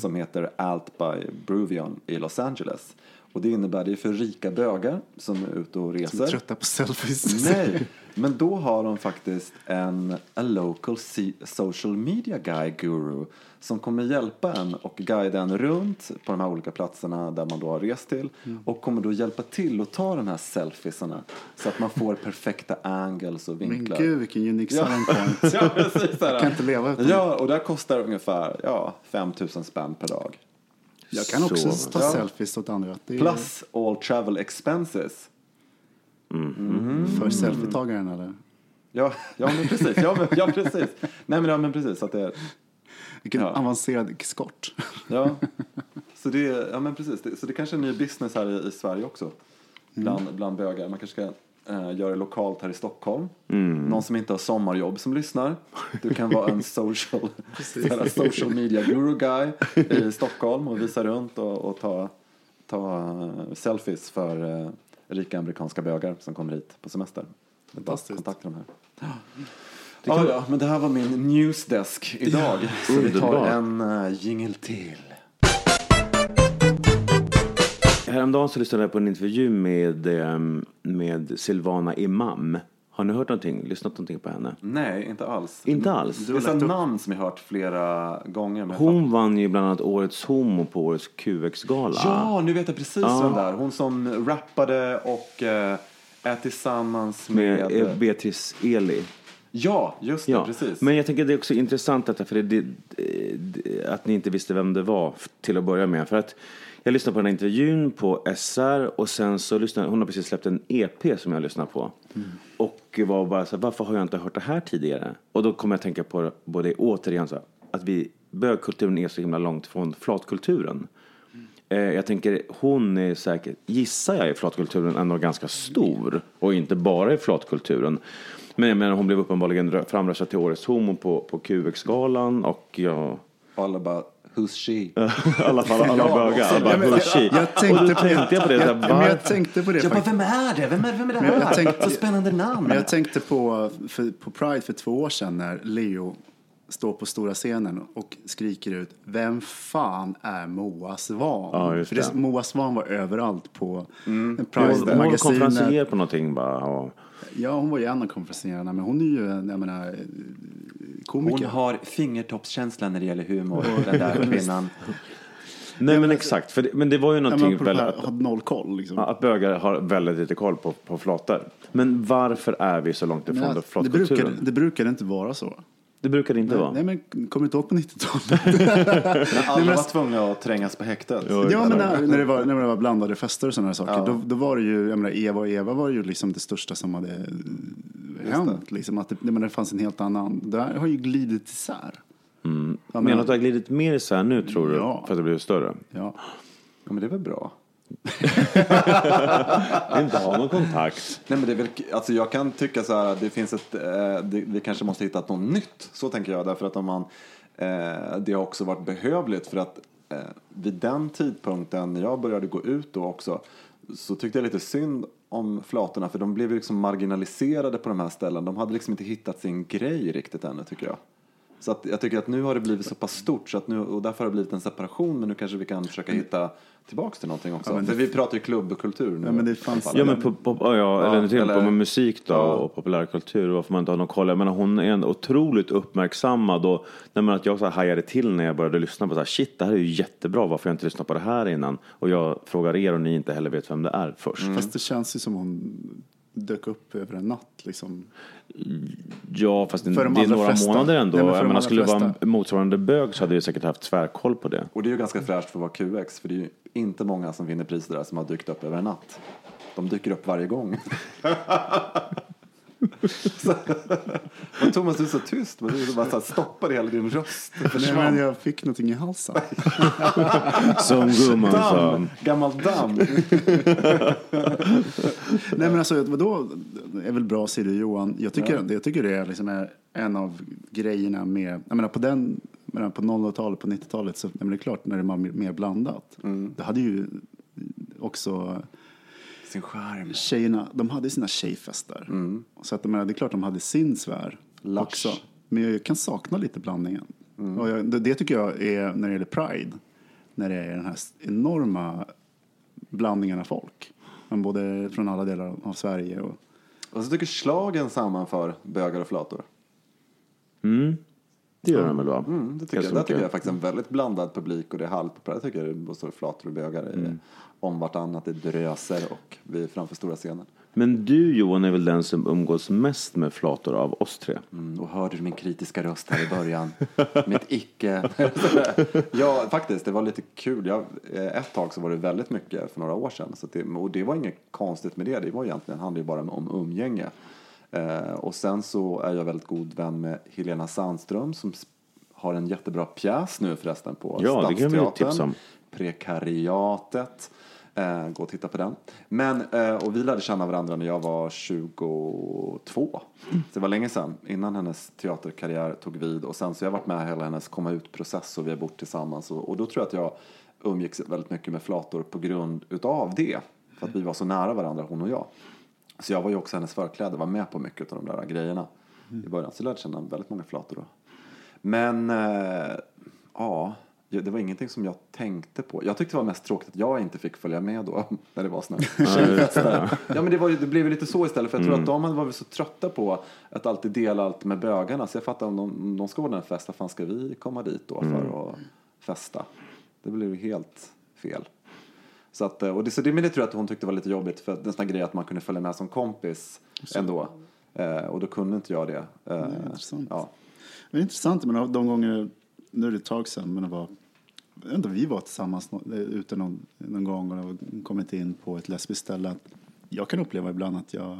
som heter Alt by Bruvion i Los Angeles. Och det innebär det är för rika bögar som är ute och reser. Trötta på selfies. Nej, *laughs* men då har de faktiskt en a local social media guy guru som kommer hjälpa en och guida en runt på de här olika platserna där man då har rest till och kommer då hjälpa till att ta de här selfiesarna så att man får perfekta angles och Men vinklar. gud vilken unik Ja. point. *laughs* ja, precis. Jag kan inte leva utan Ja, och det här kostar ungefär ja, 5 000 spänn per dag. Jag kan också Så. ta Ja. selfies åt andra. Det är Plus all travel expenses. för selfietagaren eller? Ja, ja men precis. Ja, men, ja, precis. Nej, men, ja, men precis. Att det är, Vilken Ja. avancerad skort. Ja, så det, ja, men precis. Det, så det kanske är en ny business här i, i Sverige också. Bland, bland bögar. Man kanske ska eh, göra det lokalt här i Stockholm. Någon som inte har sommarjobb som lyssnar. Du kan vara en *laughs* social, social media guru guy i Stockholm och visa runt och, och ta, ta eh, selfies för eh, rika amerikanska bögar som kommer hit på semester. Det Fantastiskt. kontakta de här. Ja, ja, men det här var min newsdesk idag. Så vi tar en uh, jingle till. Häromdagen så lyssnade jag på en intervju med, ehm, med Silvana Imam. Har ni hört någonting? Lyssnat någonting på henne? Nej, inte alls. Inte alls. Det är ett namn som jag har hört flera gånger. Hon vann ju bland annat Årets Homo på Årets QX-gala. Ja, nu vet jag precis vem det är. Hon som rappade och eh, är tillsammans med... Med eh, Beatrice Eli. ja, just det, Ja, precis. men jag tänker att det är också intressant detta, för det, det, att ni inte visste vem det var till att börja med. För att jag lyssnade på den här intervjun på SR och sen så lyssnade, hon har precis släppt en EP som jag lyssnar på. Och var bara så här, varför har jag inte hört det här tidigare? Och då kommer jag att tänka på både återigen så här, att vi, bögkulturen är så himla långt från flatkulturen. Eh, Jag tänker, hon är säkert, gissar jag, i flatkulturen ändå ganska stor. Och inte bara i flatkulturen. Men jag menar, hon blev uppenbarligen framröstad till Årets Homo på, på QX-galan och jag... Och alla bara, who's she? I *laughs* alla fall alla Ja, bögar. Alla bara, men- "Hushi." jag tänkte och då på- tänkte jag på det. Så här, Ja, men jag tänkte på det Jag bara, vem är det? Vem är, vem är det jag- här? jag tänkte- Så spännande namn. Men jag tänkte på för, på Pride för två år sedan när Leo står på stora scenen och skriker ut Vem fan är Moa Svan? Ja, för det. Moa Svan var överallt på Mm. Hon hon var Pride-magasinet. konferencier på någonting bara. Och, Ja, hon var ju en av konferenserna, men hon är ju, jag menar, eh, komiker. Hon har fingertoppskänsla när det gäller humor, den där *laughs* kvinnan. nej men exakt, för det, men det var ju Ja, någonting det väldigt... här, har noll koll liksom. Ja, Att bögar har väldigt lite koll på, på flator. Men varför är vi så långt ifrån Men det att- det, brukar, det brukar inte vara så. Det brukar det inte vara. Nej, men kommer du inte ihåg på 90-talet? *laughs* När alla var tvungna att trängas på häktet. Ja, men när, när, det var, när det var blandade fester och sådana här saker, då, då var det ju, jag menar, Eva och Eva var ju liksom det största som hade hänt. Liksom, att det, menar, det fanns en helt annan, det här har ju glidit isär. Ja, Menar du att det har glidit mer isär nu tror du? Ja. För att det blivit större? Ja. Ja, men det är väl bra. *laughs* Inte ha någon kontakt. Nej, men det är väl, alltså jag kan tycka så här, det finns ett, eh, det, vi kanske måste hitta något nytt. Så tänker jag, därför att om man, eh, det har också varit behövligt för att eh, vid den tidpunkten när jag började gå ut då också så tyckte jag lite synd om flatorna för de blev ju liksom marginaliserade på de här ställena. De hade liksom inte hittat sin grej riktigt ännu tycker jag. Så att jag tycker att nu har det blivit så pass stort så att nu, och därför har det blivit en separation men nu kanske vi kan försöka hitta tillbaks till någonting också. Ja, men för det- vi pratar ju klubbkultur nu. Ja, men det fanns-. Ja men på, på, ja, ja, eller, eller- på med musik då Ja. och populärkultur varför man inte har någon koll. Jag menar hon är en otroligt uppmärksammad och när man att jag så här hajade till när jag började lyssna på så här, shit det här är ju jättebra varför har jag inte lyssnat på det här innan och jag frågar er och ni inte heller vet vem det är först. Fast det känns ju som hon dök upp över en natt. Liksom. Ja fast det, För de det är några flesta. månader ändå. Nej, men för jag de menar, allra skulle det vara en flesta. motsvarande bög så hade jag säkert haft tvärkoll på det. Och det är ju ganska fräscht för att vara QX, för det är ju inte många som vinner priser där som har dykt upp över en natt. De dyker upp varje gång. *laughs* *laughs* *laughs* Så- Men Thomas, du är så tyst. Men Du bara så här stoppade hela din röst. Nej, men jag fick någonting i halsen. *laughs* Som gumman sa. Gammal damm! *laughs* Nej men alltså vadå, det är väl bra säger du Johan. Jag tycker, jag tycker det är, liksom är en av grejerna med, jag menar på den, menar, på 00-talet, på 90-talet så, menar, det är klart när det var mer, mer blandat. Det hade ju också Sin charm. tjejerna, de hade sina tjejfester. Så att menar, det är klart de hade sin sfär Lush. också. Men jag kan sakna lite blandningen. Och jag, det, det tycker jag är när det gäller Pride. När det är den här enorma blandningen av folk. Men både från alla delar av Sverige och Och så tycker slagen sammanför bögar och flator. Det gör den väl va? Mm, det tycker jag. Där tycker jag faktiskt en väldigt blandad publik och det är halvpopulärt. Jag tycker det står flator och bögar är Mm. om vartannat. Det dröser och vi är framför stora scenen. Men du Johan är väl den som umgås mest med flator av oss tre? Mm, och hörde du min kritiska röst här i början? *laughs* Mitt icke. *laughs* ja, faktiskt, det var lite kul. Jag, eh, ett tag så var det väldigt mycket för några år sedan. Så det, och det var inget konstigt med det. Det var egentligen, handlade ju bara om umgänge. Eh, och sen så är jag väldigt god vän med Helena Sandström som har en jättebra pjäs nu förresten på Ja, Stadsteatern. Prekariatet. Eh, gå och titta på den. Men, eh, och vi lärde känna varandra när jag var 22. Så det var länge sedan, innan hennes teaterkarriär tog vid. Och sen så har jag varit med hela hennes komma ut-process och vi har bott tillsammans. Och, och då tror jag att jag umgicks väldigt mycket med flator på grund utav det. För att vi var så nära varandra, hon och jag. Så jag var ju också hennes förkläde, var med på mycket av de där grejerna i början. Så jag lärde känna väldigt många flator då. Men eh, ja, det var ingenting som jag tänkte på. Jag tyckte det var mest tråkigt att jag inte fick följa med då *laughs* när det var såna tjejfester. Ja men det, var, det blev ju lite så istället för jag tror att de var så trötta på att alltid dela allt med bögarna. Så jag fattar om de, om de ska ordna en fest, vad fan ska vi komma dit då för att festa? Det blev ju helt fel. Så, att, eh, och det, så det, men det tror jag att hon tyckte var lite jobbigt för att det är en sån grej att man kunde följa med som kompis ändå. Eh, och då kunde inte jag det. Eh, intressant. Ja. Det är intressant, men de gånger, nu är det ett tag sedan, men det var, inte, vi var tillsammans nå- ute någon, någon gång och kommit in på ett lesbiskt ställe. Att jag kan uppleva ibland att jag,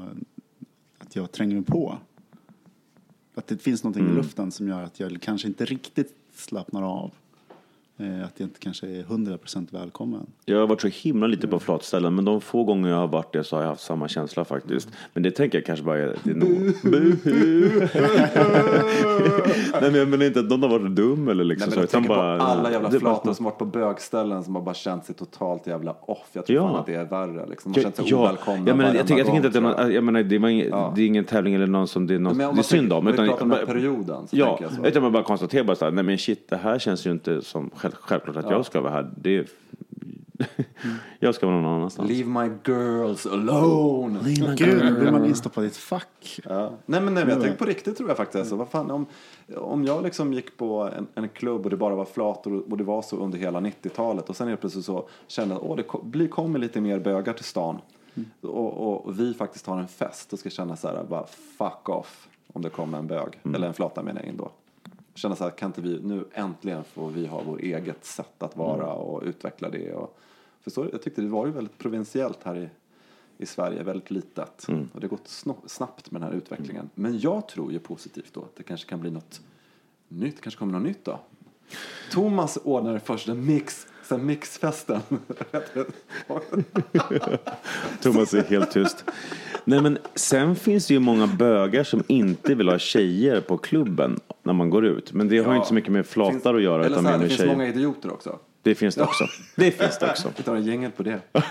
att jag tränger mig på. Att det finns någonting i luften som gör att jag kanske inte riktigt slappnar av. Eh, Att jag inte kanske är 100% välkommen. Jag har varit så himla lite på flatställen, men de få gånger jag har varit det så har jag haft samma känsla faktiskt. Men det tänker jag kanske bara är... Det är nog... Buhu! *laughs* Nej men jag menar inte att någon har varit dum eller liksom Nej, så. men jag Utan tänker bara, på alla jävla flator som varit på bögställen som har bara känt sig totalt jävla off. Jag tror Ja. fan att det är värre. Liksom. De har Ja, känt sig ja. ovälkomna jag, menar, jag, tänker, jag tänker inte att det är, någon, jag. jag menar, det, var ingen, Ja. det är ingen tävling eller någon som det är, någon, Men om det är man synd om. vi Utan, pratar om den här perioden, så ja, tänker jag så. utan man bara konstaterar bara så här, nej men shit, det här känns ju inte som själv, självklart att jag ska vara här. Det är, *laughs* jag ska vara någon annanstans. Leave my girls alone. Gud, nu blir man instoppad i ett fack. Ja. Nej men nej, men jag tänker på riktigt tror jag faktiskt. Alltså, vad fan, om, om jag liksom gick på en, en klubb och det bara var flator och det var så under hela 90-talet och sen helt plötsligt så kände jag att det ko- blir, kommer lite mer bögar till stan och, och, och vi faktiskt har en fest då ska känna så här bara fuck off om det kommer en bög eller en flata menar jag in då. Känna så här kan inte vi nu äntligen får vi ha vår eget sätt att vara och utveckla det och för så, jag tyckte det var ju väldigt provinsiellt här i i Sverige, väldigt litet. Och det har gått snabbt med den här utvecklingen. Men jag tror ju positivt då att det kanske kan bli något nytt, kanske kommer något nytt då. Thomas ordnade först en mix, sen mixfesten. *laughs* Thomas är helt tyst. Nej, men sen finns det ju många bögar som inte vill ha tjejer på klubben när man går ut. Men det har ju inte så mycket med flatar att göra Eller utan så här, det med finns många tjejer. idioter också. Det finns det också. Det finns det också. *laughs* Vi tar en gängel på det. *laughs*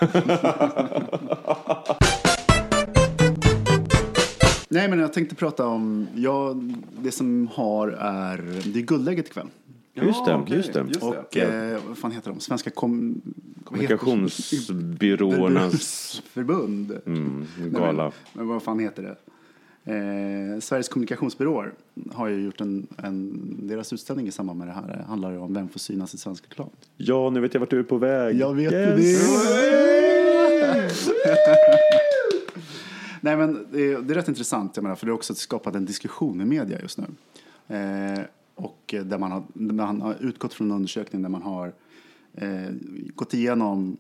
Nej, men jag tänkte prata om, ja, det som har är, det är guldläget ikväll. Just det, okej, just det. just det. Och eh, vad fan heter de? Svenska kom, Kommunikationsbyråernas förbund. mm, Nej, gala. Men, men vad fan heter det? Eh, Sveriges kommunikationsbyråer har ju gjort en, en, deras utställning i samband med det här Det handlar om vem får synas i svensk reklam. Ja, nu vet jag vart du är på väg. Jag vet Yes. det. *laughs* Nej men det är, det är rätt intressant, jag menar, för det har också skapat en diskussion i media just nu. Eh, och där man, har, där man har utgått från en undersökning där man har eh, gått igenom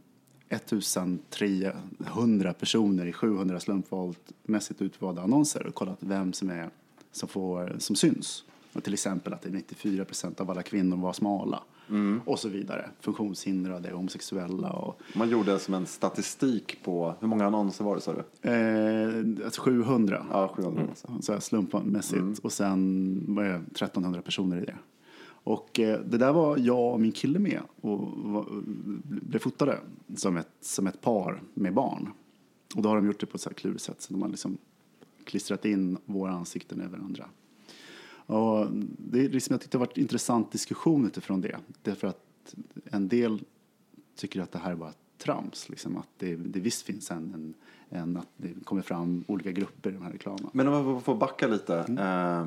1300 personer i 700 slumpmässigt utvalda annonser och kollat vem som, är, som, får, som syns. Och till exempel att det är 94 procent av alla kvinnor var smala. Och så vidare. Funktionshindrade, homosexuella och Man gjorde som en statistik på, hur många annonser var det sa du? Eh, alltså 700. Ja, 700 annonser. Så här slumpmässigt. Och sen var det 1300 personer i det. Och eh, det där var jag och min kille med och var, blev fotade som ett, som ett par med barn. Och då har de gjort det på ett så här klurigt sätt. Så de har liksom klistrat in våra ansikten över varandra. Och det är liksom, jag tyckte det varit en intressant diskussion utifrån det. Därför att en del tycker att det här var trams. Liksom, att det, det visst finns en, en, en, att det kommer fram olika grupper i de här reklamerna. Men om jag får backa lite. Eh,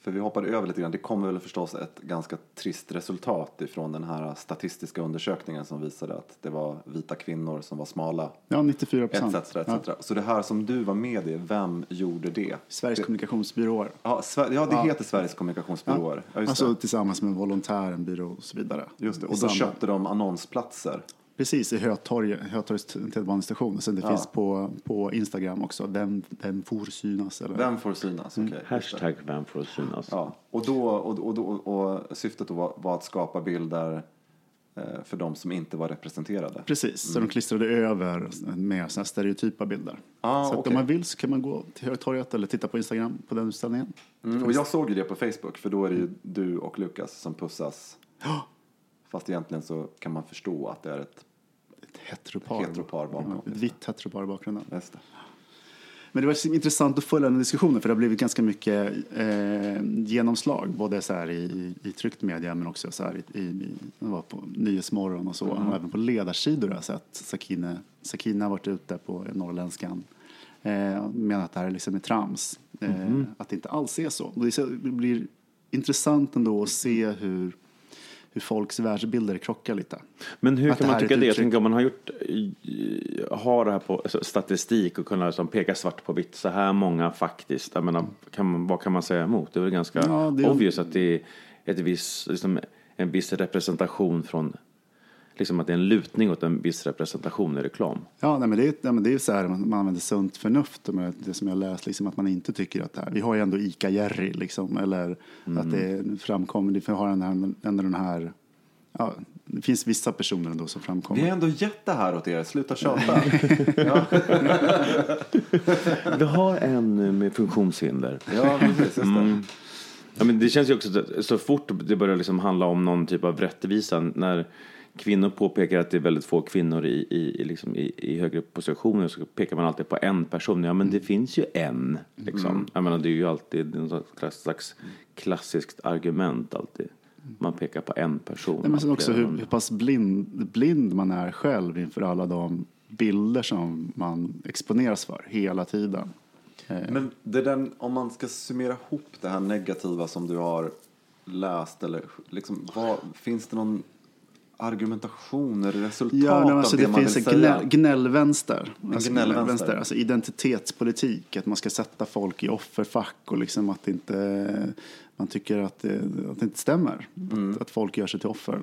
för vi hoppade över lite grann. Det kommer väl förstås ett ganska trist resultat ifrån den här statistiska undersökningen som visade att det var vita kvinnor som var smala. Ja, 94 Etc, procent. etc. Så det här som du var med i, vem gjorde det? Sveriges kommunikationsbyråer. Ja, Sver- ja det Ja. heter Sveriges kommunikationsbyråer. Ja, alltså det. tillsammans med Volontärenbyrå och så vidare. Just det. Och då köpte de annonsplatser. Precis, i Hötorget, Hötorgets tunnelbanestation. Sen det Ja. finns på, på Instagram också. Vem, vem får synas? Eller? Vem får synas? Mm. Okej, just det. Hashtag vem får synas. Ja, och, då, och, och, då, och syftet då var, var att skapa bilder eh, för de som inte var representerade. Precis, så de klistrade över med såna stereotypa bilder. Ah, så att okej. om man vill så kan man gå till Hötorget eller titta på Instagram på den utställningen. Mm, och jag såg ju det på Facebook, för då är det ju du och Lukas som pussas. Fast egentligen så kan man förstå att det är ett... Heteropar. Heteropar bakom, Ja, vitt heteropar i bakgrunden. Just det. Men det var intressant att följa den diskussionen för det har blivit ganska mycket eh, genomslag. Både så här i, i, tryckt media men också så här i, i, var på Nyhetsmorgon och så. Och även på ledarsidor har jag sett Sakine, Sakina har varit ute på Norrländskan. Eh, menar att det här är liksom är trams. Eh, Att det inte alls är så. Och det blir intressant ändå att se hur, hur folks världsbilder krockar lite. Men hur Att kan man tycka det? Jag tänker om man har gjort, eh, har det här på alltså, statistik och kunna liksom peka svart på vitt, så här många faktiskt. Jag menar, kan man, vad kan man säga emot? Det är väl ganska Ja, är- obvious att det är ett viss, liksom, en viss representation från, liksom att det är en lutning åt en viss representation i reklam. Ja, nej, men det, är, nej, men det är ju så här, man, man använder sunt förnuft. Men det som jag läst, liksom, att man inte tycker att det här, vi har ju ändå ICA-Jerry, liksom, eller att det framkommer, vi har den här, ändå den här, ja, det finns vissa personer ändå som framkommer. Vi har ändå gett det här åt er, sluta *laughs* tjata. ja, Vi har en eh, med funktionshinder. ja, precis. Just det. Mm. Ja, men det känns ju också så- så fort det börjar liksom handla om någon typ av rättvisa när kvinnor påpekar att det är väldigt få kvinnor i, i, i, liksom i, i högre positioner så pekar man alltid på en person. Ja, men det finns ju en. Liksom. Jag menar, det är ju alltid en slags, slags klassiskt argument alltid. Man pekar på en person. Nej, men sen också hur, hur pass blind, blind man är själv inför alla de bilder som man exponeras för hela tiden. Men det den, om man ska summera ihop det här negativa som du har läst, eller liksom, vad, finns det någon argumentation eller resultat Ja, nej, alltså av det, det man finns vill en säga? gnäll, gnällvänster. Alltså, gnällvänster. Alltså identitetspolitik, att man ska sätta folk i offerfack och liksom att inte, man tycker att det, att det inte stämmer. Mm. Att, att folk gör sig till offer.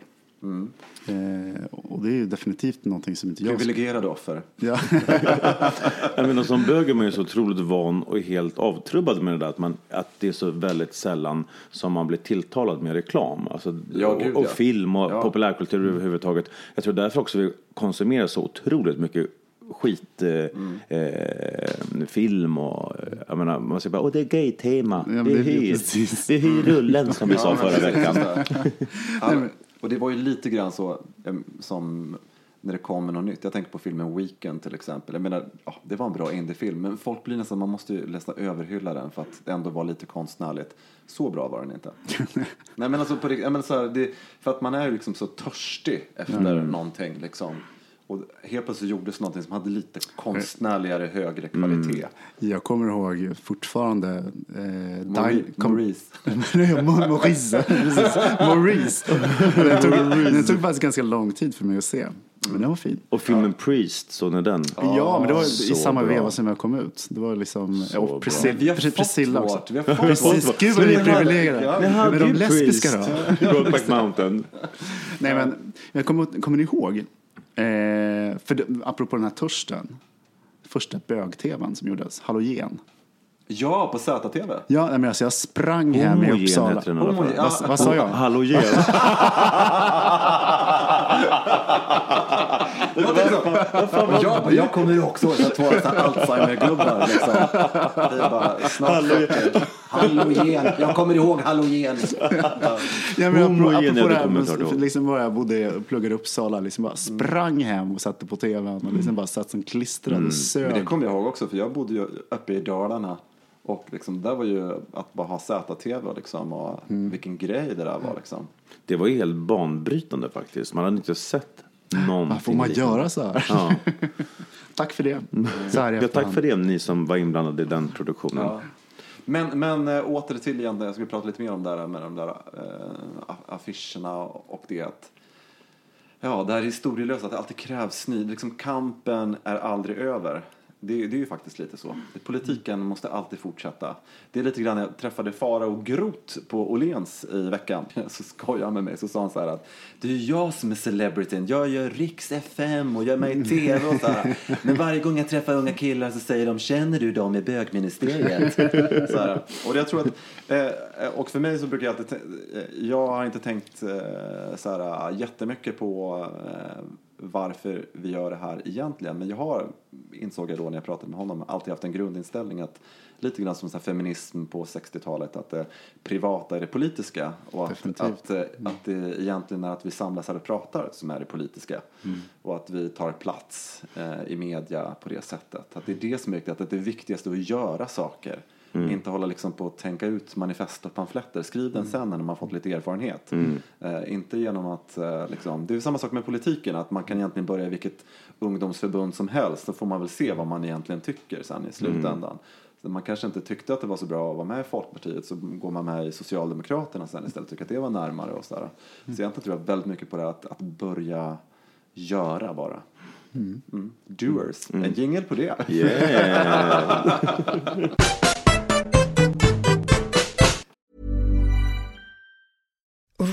Eh, och det är ju definitivt någonting som inte jag... Privilegierade offer. Ja. *laughs* Jag menar, som bög är man ju så otroligt van och helt avtrubbad med det där att, man, att det är så väldigt sällan som man blir tilltalad med reklam. Alltså, Ja, och, gud, och ja. film och Ja. populärkultur överhuvudtaget. Jag tror därför också vi konsumerar så otroligt mycket skit, eh, Mm. eh, film och eh, jag menar, man säger bara åh det är gay-tema, men det är det är hyr, det är hyr rullen som vi sa förra veckan. *laughs* Och det var ju lite grann så som när det kommer något nytt. Jag tänker på filmen Weekend till exempel. Jag menar, ja, det var en bra indiefilm, men folk blir nästan, man måste ju nästan överhylla den för att det ändå var lite konstnärligt. Så bra var den inte. *laughs* Nej men alltså, på, jag menar, så här, det, för att man är ju liksom så törstig efter någonting liksom. Och helt plötsligt gjordes någonting som hade lite konstnärligare, högre kvalitet. Jag kommer ihåg fortfarande... Eh, Maurice. Kom- Maurice. *laughs* Maurice. *laughs* Precis. Maurice. Den tog, den tog faktiskt ganska lång tid för mig att se. Men den var fin. Och filmen Priest, såg ni den? Ja, men det var i så samma bra. veva som jag kom ut. Det var liksom... Så och. Priscilla, Vi har fått Priscilla också. vårt. Vi har fått Precis, vårt. gud vad vi är privilegierade. ja, Men de lesbiska Priest. då? Brokeback Mountain. Nej, men jag kommer, kommer ni ihåg? Eh, för det, apropå den här törsten. Första bög-tvn som gjordes, Halogen. Ja, på ZTV. Ja, men alltså jag sprang hem i Homogen Uppsala. heter den. Homogen, ja. Vad, vad sa jag? Halogen. *laughs* *laughs* Jag, jag kommer ju också ihåg att här Alzheimer-gubbar liksom. Bara, 40. Halogen. Jag kommer ihåg halogen. Ja, men ja, apropå det här, med- ihåg. liksom bara jag bodde och pluggade i Uppsala, liksom bara sprang hem och satte på tvn och liksom bara satt som klistrad och sög. Men det kommer jag ihåg också, för jag bodde ju uppe i Dalarna. Och liksom, där var ju att bara ha ZTV liksom, och vilken grej det där var liksom. Det var ju helt banbrytande faktiskt. Man hade inte sett någonting Varför får man göra så här? Ja. *laughs* Tack för det. Så här Ja, tack för det ni som var inblandade i den produktionen. Ja. Men, men äh, åter till igen, jag skulle prata lite mer om det här med de där äh, affischerna och det att Ja, det här historielösa, att det alltid krävs ny, liksom kampen är aldrig över. Det, det är ju faktiskt lite så. Politiken måste alltid fortsätta. Det är lite grann, jag träffade Fara och Grot på Olens i veckan. *laughs* Så skojade han med mig, så sa han så här att det är jag som är celebrityn. Jag gör Riks FM och jag är med i TV och så här. Men varje gång jag träffar unga killar så säger de, känner du dem i bögministeriet? *laughs* Så här. Och jag tror att, eh, och för mig så brukar jag alltid, eh, jag har inte tänkt eh, så här jättemycket på varför vi gör det här egentligen. Men jag har, insåg jag då när jag pratade med honom, alltid haft en grundinställning att lite grann som så feminism på 60-talet, att det privata är det politiska och att, Definitivt. att, eh, att det egentligen är att vi samlas här och pratar som är det politiska. Och att vi tar plats eh, i media på det sättet. Att det är det som är viktigt, att det är viktigaste att göra saker. Inte hålla liksom på att tänka ut manifest och pamfletter. Skriv den sen när man fått lite erfarenhet. Eh, inte genom att, eh, liksom, det är samma sak med politiken, att man kan egentligen börja i vilket ungdomsförbund som helst. Så får man väl se vad man egentligen tycker sen i slutändan. Så man kanske inte tyckte att det var så bra att vara med i Folkpartiet så går man med i Socialdemokraterna sen istället tycker att det var närmare och sådär. Så egentligen tror jag väldigt mycket på det att, att börja göra bara. Mm. Doers. En jingel på det. Yeah. *laughs*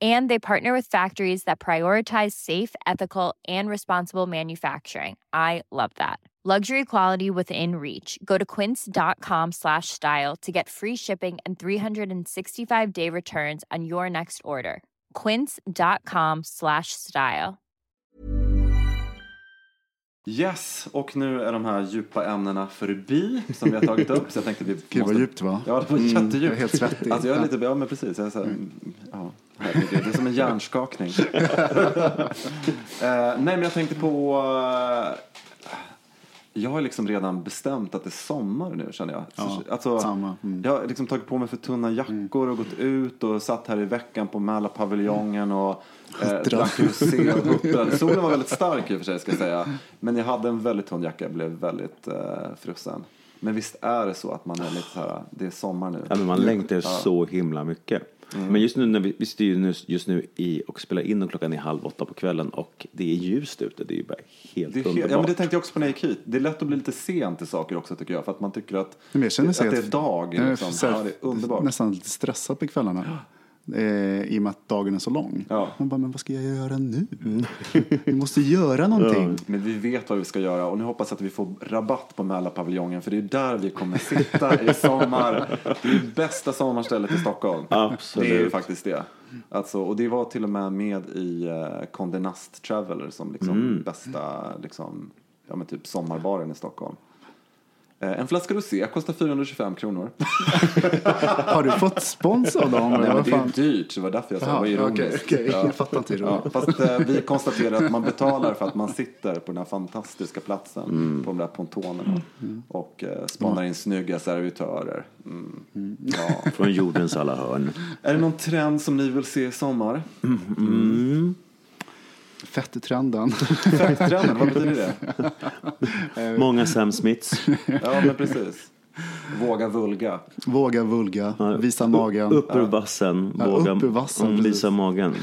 And they partner with factories that prioritize safe, ethical, and responsible manufacturing. I love that. Luxury quality within reach. Go to quince.com slash style to get free shipping and 365 day returns on your next order. Quince.com slash style. Yes, och nu är de här djupa ämnena förbi som vi har tagit upp. Så jag tänkte vi Gud vad djupt va? Ja, det var Mm, jättedjupt. jag är helt svettig. Alltså jag är lite, ja men precis. Jag är så här, ja, herregud, det är som en hjärnskakning. *laughs* Eh, nej men jag tänkte på, eh, jag har liksom redan bestämt att det är sommar nu känner jag. Ja, alltså, samma. Mm. Jag har liksom tagit på mig för tunna jackor och gått ut och satt här i veckan på Mälarpaviljongen och eh, drack rosé och *laughs* huttrade. Solen var väldigt stark i och för sig ska jag säga. Men jag hade en väldigt tunn jacka, jag blev väldigt eh, frusen. Men visst är det så att man är lite så här, det är sommar nu. Ja, men man längtar så himla mycket. Men just nu när vi, vi styr ju nu, just nu i och spelar in och klockan är halv åtta på kvällen och det är ljust ute. Det är ju bara helt Det är underbart. helt, ja, men det tänkte jag också på när jag gick hit. Det är lätt att bli lite sent till saker också tycker jag. För att man tycker att, känner att sig det är dag. jag är Liksom. så här Ja, det är underbart. Nästan lite stressad på kvällarna. Eh, I och med att dagen är så lång. Ja. Man bara, men vad ska jag göra nu? Vi måste göra någonting. Men vi vet vad vi ska göra och nu hoppas jag att vi får rabatt på Mälarpaviljongen för det är där vi kommer sitta i *laughs* sommar. Det är bästa sommarstället i Stockholm. Absolut. Det är ju faktiskt det. Alltså, och det var till och med med i uh, Condé Nast Traveler som liksom bästa liksom, ja, men typ sommarbaren i Stockholm. Eh, en flaska rosé kostar 425 kronor. *laughs* Har du fått spons av dem? Nej, men det är dyrt, det var därför jag sa det var okej, okej. Jag fattar inte Ja, fast eh, vi *laughs* konstaterar att man betalar för att man sitter på den här fantastiska platsen på de där pontonerna och eh, spanar in snygga servitörer. Mm. Ja. Från jordens alla hörn. Är det någon trend som ni vill se i sommar? Fettetrenden. Trenden, vad betyder det? Många Sam Smiths. Ja, men precis. Våga vulga. Våga vulga, visa magen. Upp ur vassen. Ja, Våga upp ur vassen, mm, visa magen.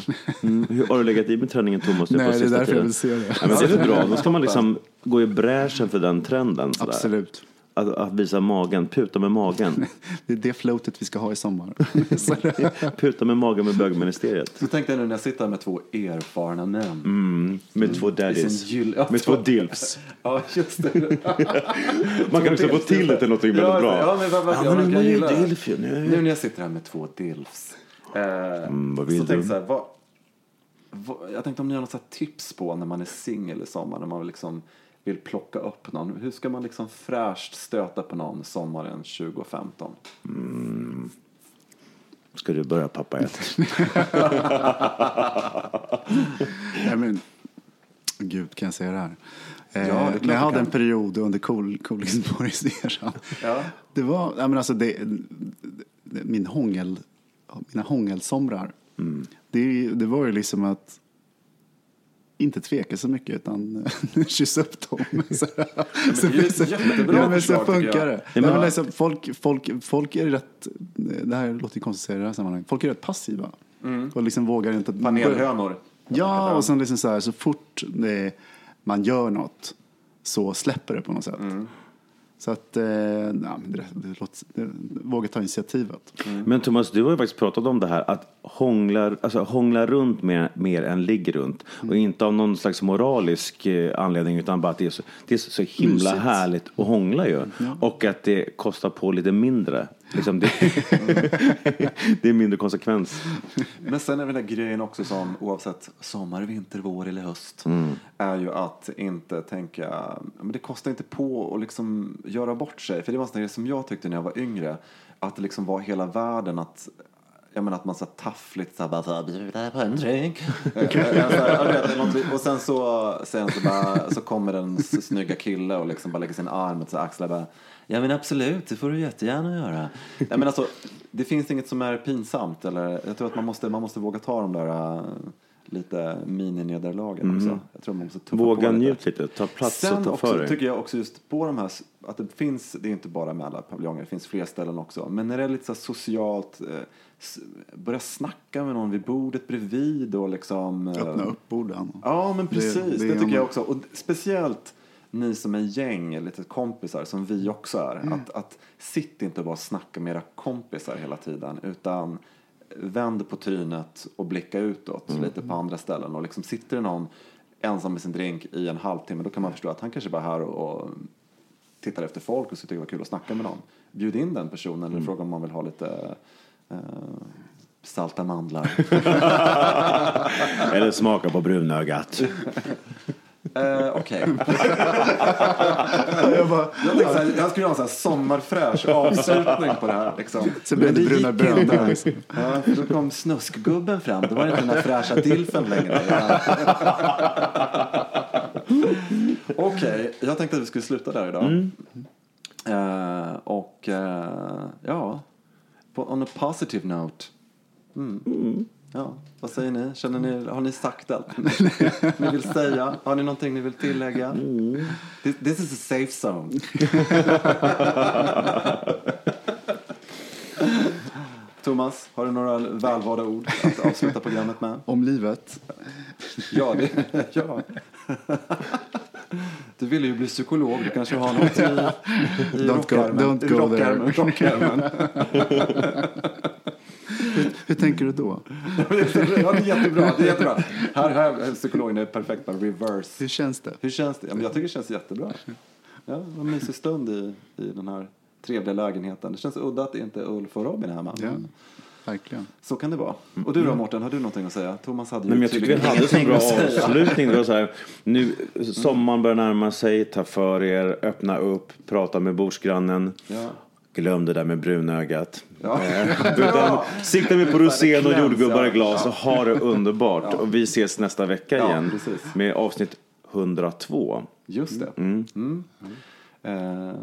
Mm. Hur, har du legat i med träningen Thomas? Nej, det är därför jag tiden? vill se det. Ja, men det är för bra. Då ska man liksom gå i bräschen för den trenden. Sådär. Absolut. Att, att visa magen, puta med magen. *laughs* Det är det floatet vi ska ha i sommar. *laughs* Puta med magen med bögministeriet. Så tänkte jag nu när jag sitter här med två erfarna män. Mm, med två I sin daddies. gyll- ja, Med två dilfs. *laughs* Ja, just det. Man kan också få till det till något väldigt ja, bra. Ja, men vad, vad, Ja, men man nu är ju dilf ju. Nu- Nu när jag sitter här med två dilfs. Eh, Mm, vad vill så du? tänkte jag så här, vad, vad, jag tänkte om ni har något tips på när man är singel i sommar, när man vill liksom vill plocka upp någon. Hur ska man liksom fräscht stöta på någon sommaren 2015? Ska du börja pappa? *laughs* Nej, men, gud, kan jag säga det här? Eh, Ja, det men jag hade en period under cool, Coolisborgseran. Ja. Det var, ja, men alltså det, det, min hångel, mina hångelsomrar. Mm. Det, det var ju liksom att inte tveka så mycket utan *laughs* kyssa upp dem. *laughs* Så, det är ett jättebra ja, men så förslag, funkar det. Ja, men- men liksom, folk, folk, folk är rätt, det här låter konstigt i det här sammanhanget, folk är rätt passiva. Och liksom vågar inte. Panelhönor. Ja, och sen liksom så här, så fort det, man gör något så släpper det på något sätt. Så att, eh, ja, men det, det, det, våga ta initiativet. Men Thomas, du har ju faktiskt pratat om det här att hångla, alltså, hångla runt mer, mer än ligger runt. Och inte av någon slags moralisk eh, anledning utan bara att det är så, det är så, himla Mysigt. härligt att hångla ju. Och att det kostar på lite mindre. Liksom det, *laughs* det är mindre konsekvens. Men sen är den där grejen också som oavsett sommar, vinter, vår eller höst är ju att inte tänka, men det kostar inte på att liksom göra bort sig. För det var en grej som jag tyckte när jag var yngre, att det liksom var hela världen att jag menar att man så taffligt så här bara *laughs* så här, bjuda på en drink. Eh, eh, och sen så, sen så, bara, så kommer den s- snygga kille och liksom bara lägger sin arm mot så axlar och bara Ja men absolut, det får du jättegärna göra. Nej, men alltså, det finns inget som är pinsamt. Eller, jag tror att man måste, man måste våga ta de där... äh, lite mininederlagen också. Jag tror man måste tuffa Våga på lite. njut lite, ta plats Sen och ta också för dig. tycker jag också just på de här, att det finns, det är inte bara med alla paviljonger, det finns fler ställen också. Men när det är lite så socialt, s- börja snacka med någon vid bordet bredvid och liksom. Öppna upp borden. Ja, men precis. Det, det är tycker jag också. Och speciellt ni som är gäng, lite kompisar, som vi också är. Mm. Att, att sitt inte och bara snacka med era kompisar hela tiden, utan vänd på trynet och blicka utåt Mm. lite på andra ställen. Och liksom sitter det någon ensam med sin drink i en halvtimme, då kan man förstå att han kanske bara är här och, och tittar efter folk och så tycker det var kul att snacka med någon. Bjud in den personen Mm. eller fråga om man vill ha lite eh, salta mandlar. *laughs* Eller smaka på brunögat. *laughs* Eh, Okej. *laughs* Jag bara, Jag, tänkte så här, jag skulle ha en sån här sommarfräsch avslutning på det här. Liksom. Så blev det bruna gick bönor, inte. Ja, för då kom snuskgubben fram. Det var inte den där fräscha dilfen längre. *laughs* Okej, jag tänkte att vi skulle sluta där idag. Eh, och eh, ja, på, on a positive note. Mm. Ja, vad säger ni? Känner ni? Har ni sagt allt *laughs* ni vill säga? Har ni någonting ni vill tillägga? This, this is a safe zone. *laughs* Thomas, har du några välvalda ord att avsluta programmet med? om livet. Ja, det, ja. Du ville ju bli psykolog, du kanske har något i, i Don't go- rockärmen. don't go rockärmen, *laughs* rockärmen. Hur tänker du då? Ja, det är jättebra. Det är jättebra. Här, här psykologen är perfekt med reverse. Hur känns det? Hur känns det? Ja, men jag tycker det känns jättebra. Ja, en mysig stund i, i den här trevliga lägenheten. Det känns udda att det inte är Ulf och Robin hemma. Ja, verkligen. Så kan det vara. Och du då Mårten, har du någonting att säga? Thomas hade ju Nej, men jag tyckte vi hade så bra avslutning. Det var så här, nu, sommaren börjar närma sig, ta för er, öppna upp, prata med bordsgrannen. Ja. Glöm det där med brunögat. Ja. Utan, sikta mig på rosén och jordgubbar ja. i glas och ha det underbart. Och vi ses nästa vecka Ja, igen precis. med avsnitt 102. Just det. Mm. Eh,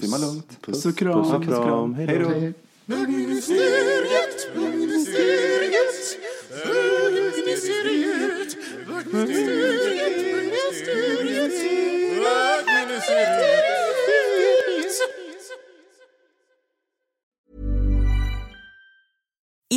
simma lugnt. Puss och kram. Puss och kram. Hej då. Hej. Bögministeriet, bögministeriet, bögministeriet, bögministeriet, bögministeriet, bögministeriet.